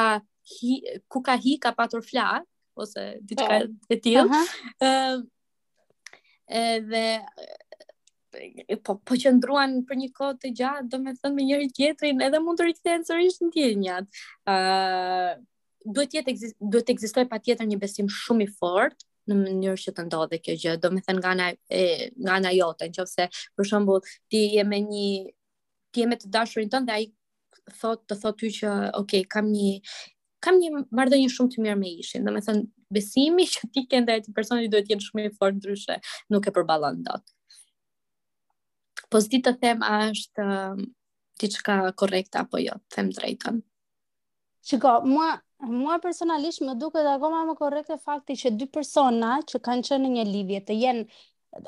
hi, ku ka hi ka patur flakë ose diçka po. e tillë. Ëh. Uh -huh. uh, dhe po po qëndruan për një kohë të gjatë, domethënë me njëri tjetrin, edhe mund të rikthehen sërish ndjenjat. ë uh, duhet të jetë duhet të ekzistojë patjetër një besim shumë i fortë në mënyrë që të ndodhë kjo gjë, domethënë nga ana, e, nga ana jote, në qoftë se, për shembull, ti je me një, ti je me të dashurin tënd dhe ai thotë, të thotë ty që, ok, kam një, kam një marrëdhënie shumë të mirë me ishin, domethënë, besimi që ti ke ndaj atij personi duhet të jetë shumë i fortë ndryshe, nuk e përballon dot. Po s'di ta them a është um, diçka korrekte apo jo, të them të drejtën. Shiko, mua, mua personalisht më duket akoma më korrekte fakti që dy persona që kanë qenë në një lidhje të jenë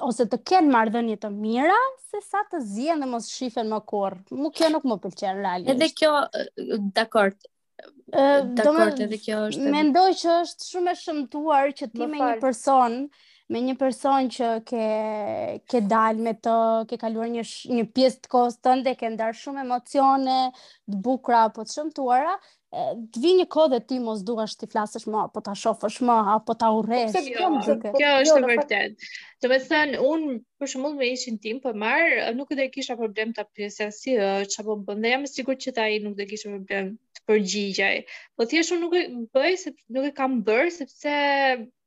ose të kenë marrëdhënie të mira se sa të zihen dhe mos shifen më kurr. Mu kjo nuk më pëlqen realisht. Edhe kjo dakord, Dakord, edhe kjo është. Mendoj që është shumë e shëmtuar që ti me një person, me një person që ke ke dalë me të, ke kaluar një një pjesë të kohës tënde, ke ndarë shumë emocione të bukura apo të shëmtuara, të vijë një kohë dhe ti mos duash t'i flasësh më, apo ta shofësh më, apo ta urresh. Kjo, kjo është e vërtetë. Domethënë, unë për shembull me ishin tim po e marr, nuk do e kisha problem ta pyesja si është apo ça bën, dhe jam e sigurt që ai nuk do e kishte problem të përgjigjej. Po thjesht unë nuk e bëj se nuk e kam bërë sepse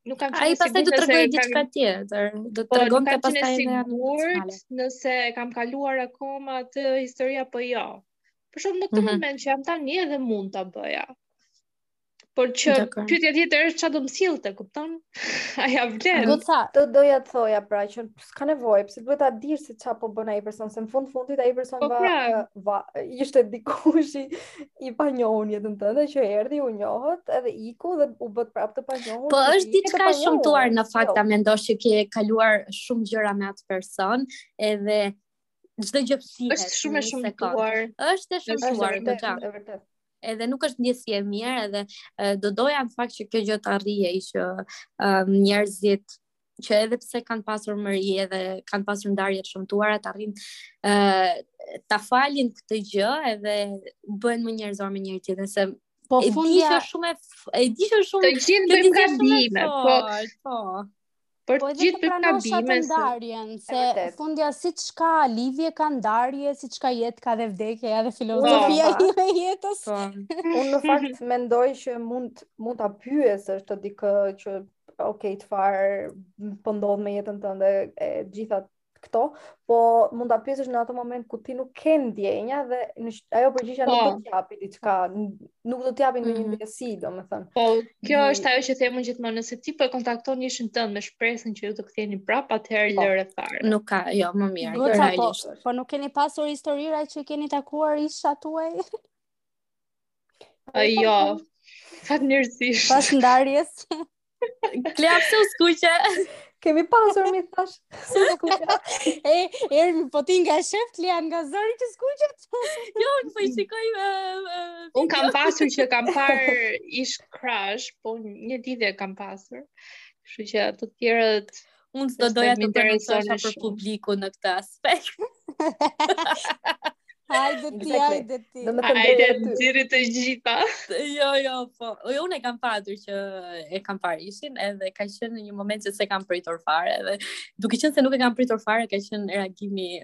nuk kam qenë e sigurt. Ai do të tregojë diçka tjetër, do të po, tregon të pastaj në sigurt nëse e kam kaluar akoma atë histori apo jo. Për shembull në këtë mm -hmm. moment që jam tani edhe mund ta bëja. Por që pyetja tjetër është çfarë do të sillte kupton? A ja vlen? Do tha do doja të thoja pra që s'ka nevojë, pse duhet ta dish se çfarë po bën ai person, se në fund të fundit ai person po, pra. va, ishte dikush i, i panjohur jetën tënde që erdhi u njohët edhe iku dhe u bë prapë të panjohur. Po është diçka e shëmtuar në fakt ta jo. mendosh që ke kaluar shumë gjëra me atë person, edhe çdo gjë fshihet. Është shumë e shëmtuar. Është e shëmtuar, është e vërtetë. edhe nuk është ndjesi e mirë edhe uh, do doja në fakt që kjo gjë të arrihej që uh, njerëzit që edhe pse kanë pasur mëri edhe kanë pasur ndarje të shëmtuara të arrijnë uh, ta falin këtë gjë edhe bëhen më njerëzorë me njëri tjetrin se po fundja e di që shumë e di që shumë të gjithë bëjmë gabime po po Por po edhe të pranosh atë ndarjen, se fundja siç ka lidhje ka ndarje, siç ka jetë ka dhe vdekje, edhe filozofia e jetës. Po. Unë në fakt mendoj që mund, mund ta pyesësh dikë që ok, çfarë po ndodh me jetën tënde e të gjitha këto, po mund ta pyesësh në atë moment ku ti nuk ke ndjenja dhe në, ajo përgjigja nuk do po. të japi diçka, nuk do të japi ndonjë mhm. ndjesi, domethënë. Po, kjo Një... është ajo që them unë gjithmonë, nëse ti po e kontakton ishin tënd me shpresën që ju të ktheni prap, atëherë po. lëre fare. Nuk ka, jo, më mirë, jo realisht. Po, po nuk keni pasur historira që i keni takuar ishat tuaj? Ajo. Jo. Fatmirësisht. Pas ndarjes. Klea pse u skuqe? Kemi pasur mi thash. e e po ti nga e sheh Klea nga zëri që skuqet. jo, po i shikoj uh, uh, Unë kam pasur që kam parë ish crush, po një ditë e kam pasur. Kështu që ato të tjerët Unë s'do doja të përmendesha për publikun në këtë aspekt. Hajde ti, hajde ti. Do më të ndërë të gjiri të gjitha. Jo, jo, po. Jo, unë e kam patur që e kam parë ishin, edhe ka qenë në një moment që s'e kam pritur fare. Edhe, duke qenë se nuk e kam pritur fare, ka qenë reagimi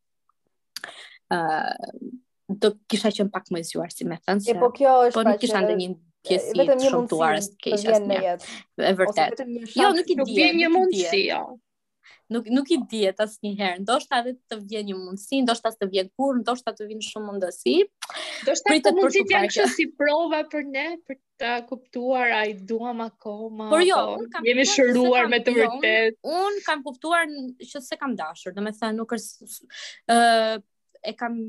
do kisha qenë pak më e zgjuar si me thënë se. Po kjo është po nuk kisha ndonjë ndjesi të shëmtuar as të keq asnjë. Është e vërtetë. Jo, nuk i di. Nuk vjen një mundësi, jo. Nuk nuk i dihet asnjëherë. Ndoshta edhe të vjen një mundësi, ndoshta s'të vjen kurrë, ndoshta të vijnë shumë mundësi. Ndoshta të mundësitë janë kështu si prova për ne, për Ta kuptuar a i duam akoma. Apo jo, po, unë kam jemi shëruar me të, jo, vërtetë. Jo, unë un kam kuptuar që s'e kam dashur, domethënë, nuk është, uh, e kam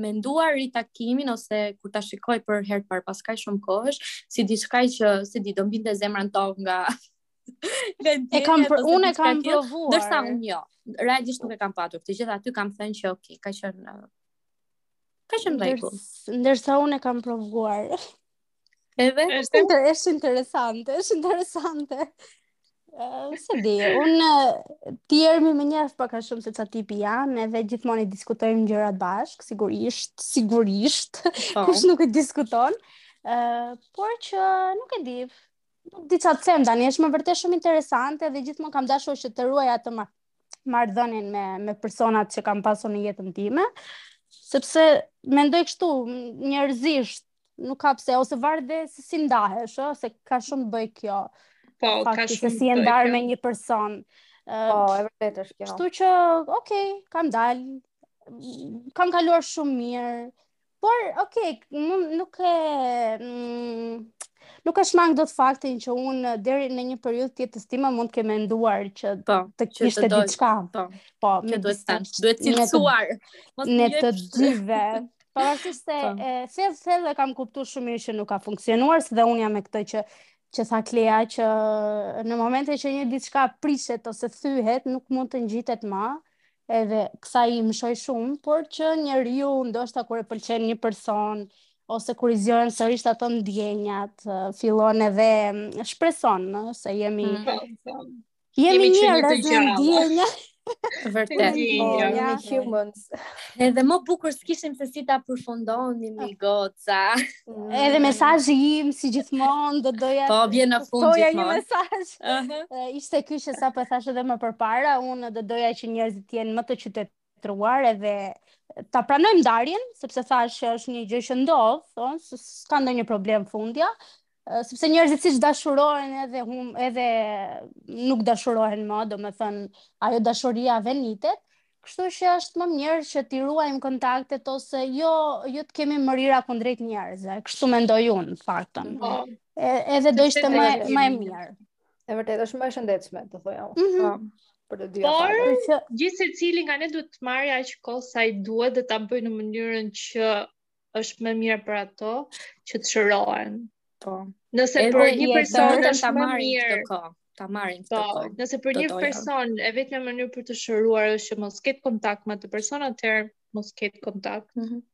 menduar ritakimin ose kur ta shikoj për herë të parë pas kaq shumë kohësh, si diçka që s'e di do më binte zemra te këmba nga e kam për unë e kam provuar. Ndërsa unë jo. Realisht nuk e kam patur. Të gjitha aty kam thënë që ok, ka qenë Ka qenë mreku. Ndërsa unë e kam provuar. Edhe është inter është interesante, është interesante. Uh, se di, unë i kemi me njerëz pak a shumë se ça tipi janë, edhe gjithmonë i diskutojmë gjërat bashkë, sigurisht, sigurisht, oh. kush nuk e diskuton, uh, por që nuk e di, nuk di çfarë të them tani, është me vërtet shumë interesante dhe gjithmonë kam dashur që të ruaj atë marrëdhënien me personat që kam pasur në jetën time, sepse mendoj kështu, njerëzisht nuk ka pse ose varet dhe se si ndahesh, ë, se ka shumë të bëjë kjo. Po, fakti, ka shumë. Se si e ndar me një person. Po, e vërtetë është kjo. Kështu që, okay, kam dalë. Kam kaluar shumë mirë. Por, ok, nuk e... Mm, nuk e shmang dot faktin që unë deri në një periudhë të jetës time mund të kem menduar që po, të kishte diçka. Po, po me duhet të tash, duhet të cilësuar. Ne të dyve. Pavarësisht se po. e, thellë thellë e kam kuptuar shumë mirë që nuk ka funksionuar, se dhe unë jam me këtë që tha Klea që në momentin që një diçka prishet ose thyhet, nuk mund të ngjitet më. edhe kësaj i mëshoj shumë, por që njeriu ndoshta kur e pëlqen një person, ose kur i zgjohen sërish ato ndjenjat, fillon edhe mm, shpreson ë, se jemi mm. po, po. jemi njerëz me ndjenja. Vërtet. Ndjenja, humans. Edhe më bukur s'kishim se si ta përfundonim, goca. Edhe mesazhi im si gjithmonë do doja. Po vjen në fund gjithmonë. Po ja një mesazh. Aha. Ë, Ishte ky që sapo e thashë edhe më përpara, unë do doja që njerëzit të jenë më të qytetëruar edhe ta pranojmë ndarjen, sepse thashë që është një gjë që ndodh, ë, s- s'ka ndonjë problem fundja, ë, sepse njerëzit siç dashurohen edhe hum, edhe nuk dashurohen më, domethënë ajo dashuria venitet. Kështu që është më mirë që t'i ruajmë kontaktet ose jo, jo të kemi mërira kundrejt njerëzve. Kështu mendoj unë, në fakt. Po. E, edhe do ishte më më mirë. E vërtetë, është më e shëndetshme, do thoja unë. Mm -hmm. Po, për të dyja Por, që... gjithsecili nga ne duhet të marrë aq kohë sa i duhet dhe ta bëjë në mënyrën që është më mirë për ato që të shërohen. Po. Nëse Edhe për një person është më mirë këtë kohë, ta marrin këtë po, kohë. Nëse për një person e vetmja mënyrë për t'u shëruar është që mos ketë kontakt me atë person atëherë mos ketë kontakt. Mm -hmm.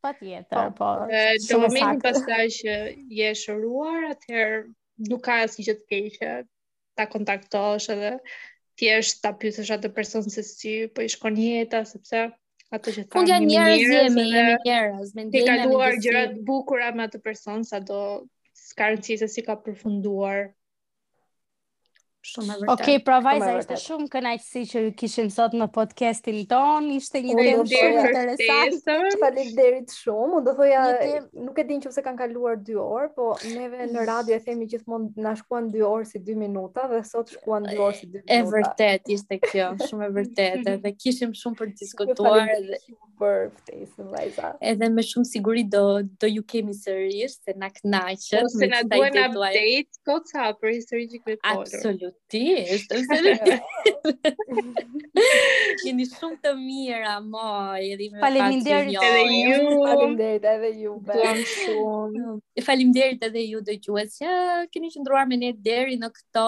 Patjetër, po. po domethënë pastaj që je shëruar, atëherë nuk ka asnjë gjë të keqe. ta kontaktosh edhe thjesht ta pyetësh atë person se si po i shkon jeta, sepse ato që thonë janë njerëz dhe jemi, jemi njerëz, me ndjenja. Ke kaluar gjëra të bukura me atë person, sado s'ka rëndësi se si ka përfunduar. Shumë e vërtetë. Okej, okej, pra vajza ishte shumë kënaqësi që ju kishim sot në podcastin ton, ishte një temë shumë interesante. Faleminderit. shumë, unë do thoja nuk e di nëse kanë kaluar 2 orë, po neve në radio e themi gjithmonë na shkuan 2 orë si 2 minuta dhe sot shkuan 2 orë si 2 minuta. E vërtetë ishte kjo, shumë e vërtetë dhe kishim shumë për të diskutuar edhe për ftesën vajza. Edhe me shumë siguri do do ju kemi sërish se na kënaqët. Po se na duhen update, po ça, për historitë që kemi folur. Absolut. Ti ishtë, është edhe ti. Jeni shumë të mira, moj, edhe me Faleminderit edhe ju. Faleminderit edhe ju. Duam shumë. Faleminderit edhe ju dëgjues që keni qëndruar me ne deri në këto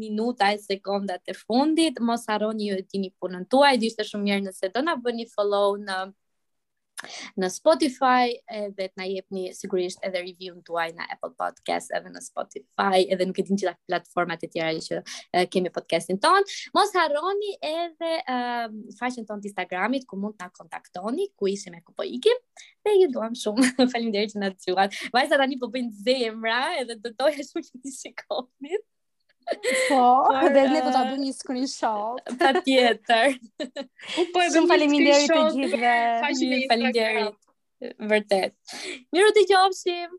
minuta e sekondat e fundit. Mos harroni ju dini punën tuaj, do ishte shumë mirë nëse do na bëni follow në Spotify edhe të na jepni sigurisht edhe review-n tuaj në Apple Podcast edhe në Spotify edhe nuk e di, në gjitha platformat e tjera që uh, kemi podcastin ton mos harroni edhe uh, faqen ton të Instagramit ku mund të na kontaktoni ku ishim e ku po ikim dhe ju duam shumë faleminderit që na dëgjuat vajza tani po bëjnë zemra edhe do doja shumë që t'i shikonit Po, Por, dhe ne do ta bëjmë një screenshot. Patjetër. Po, shumë faleminderit të gjithëve. Faleminderit. Vërtet. Mirë u dëgjofshim.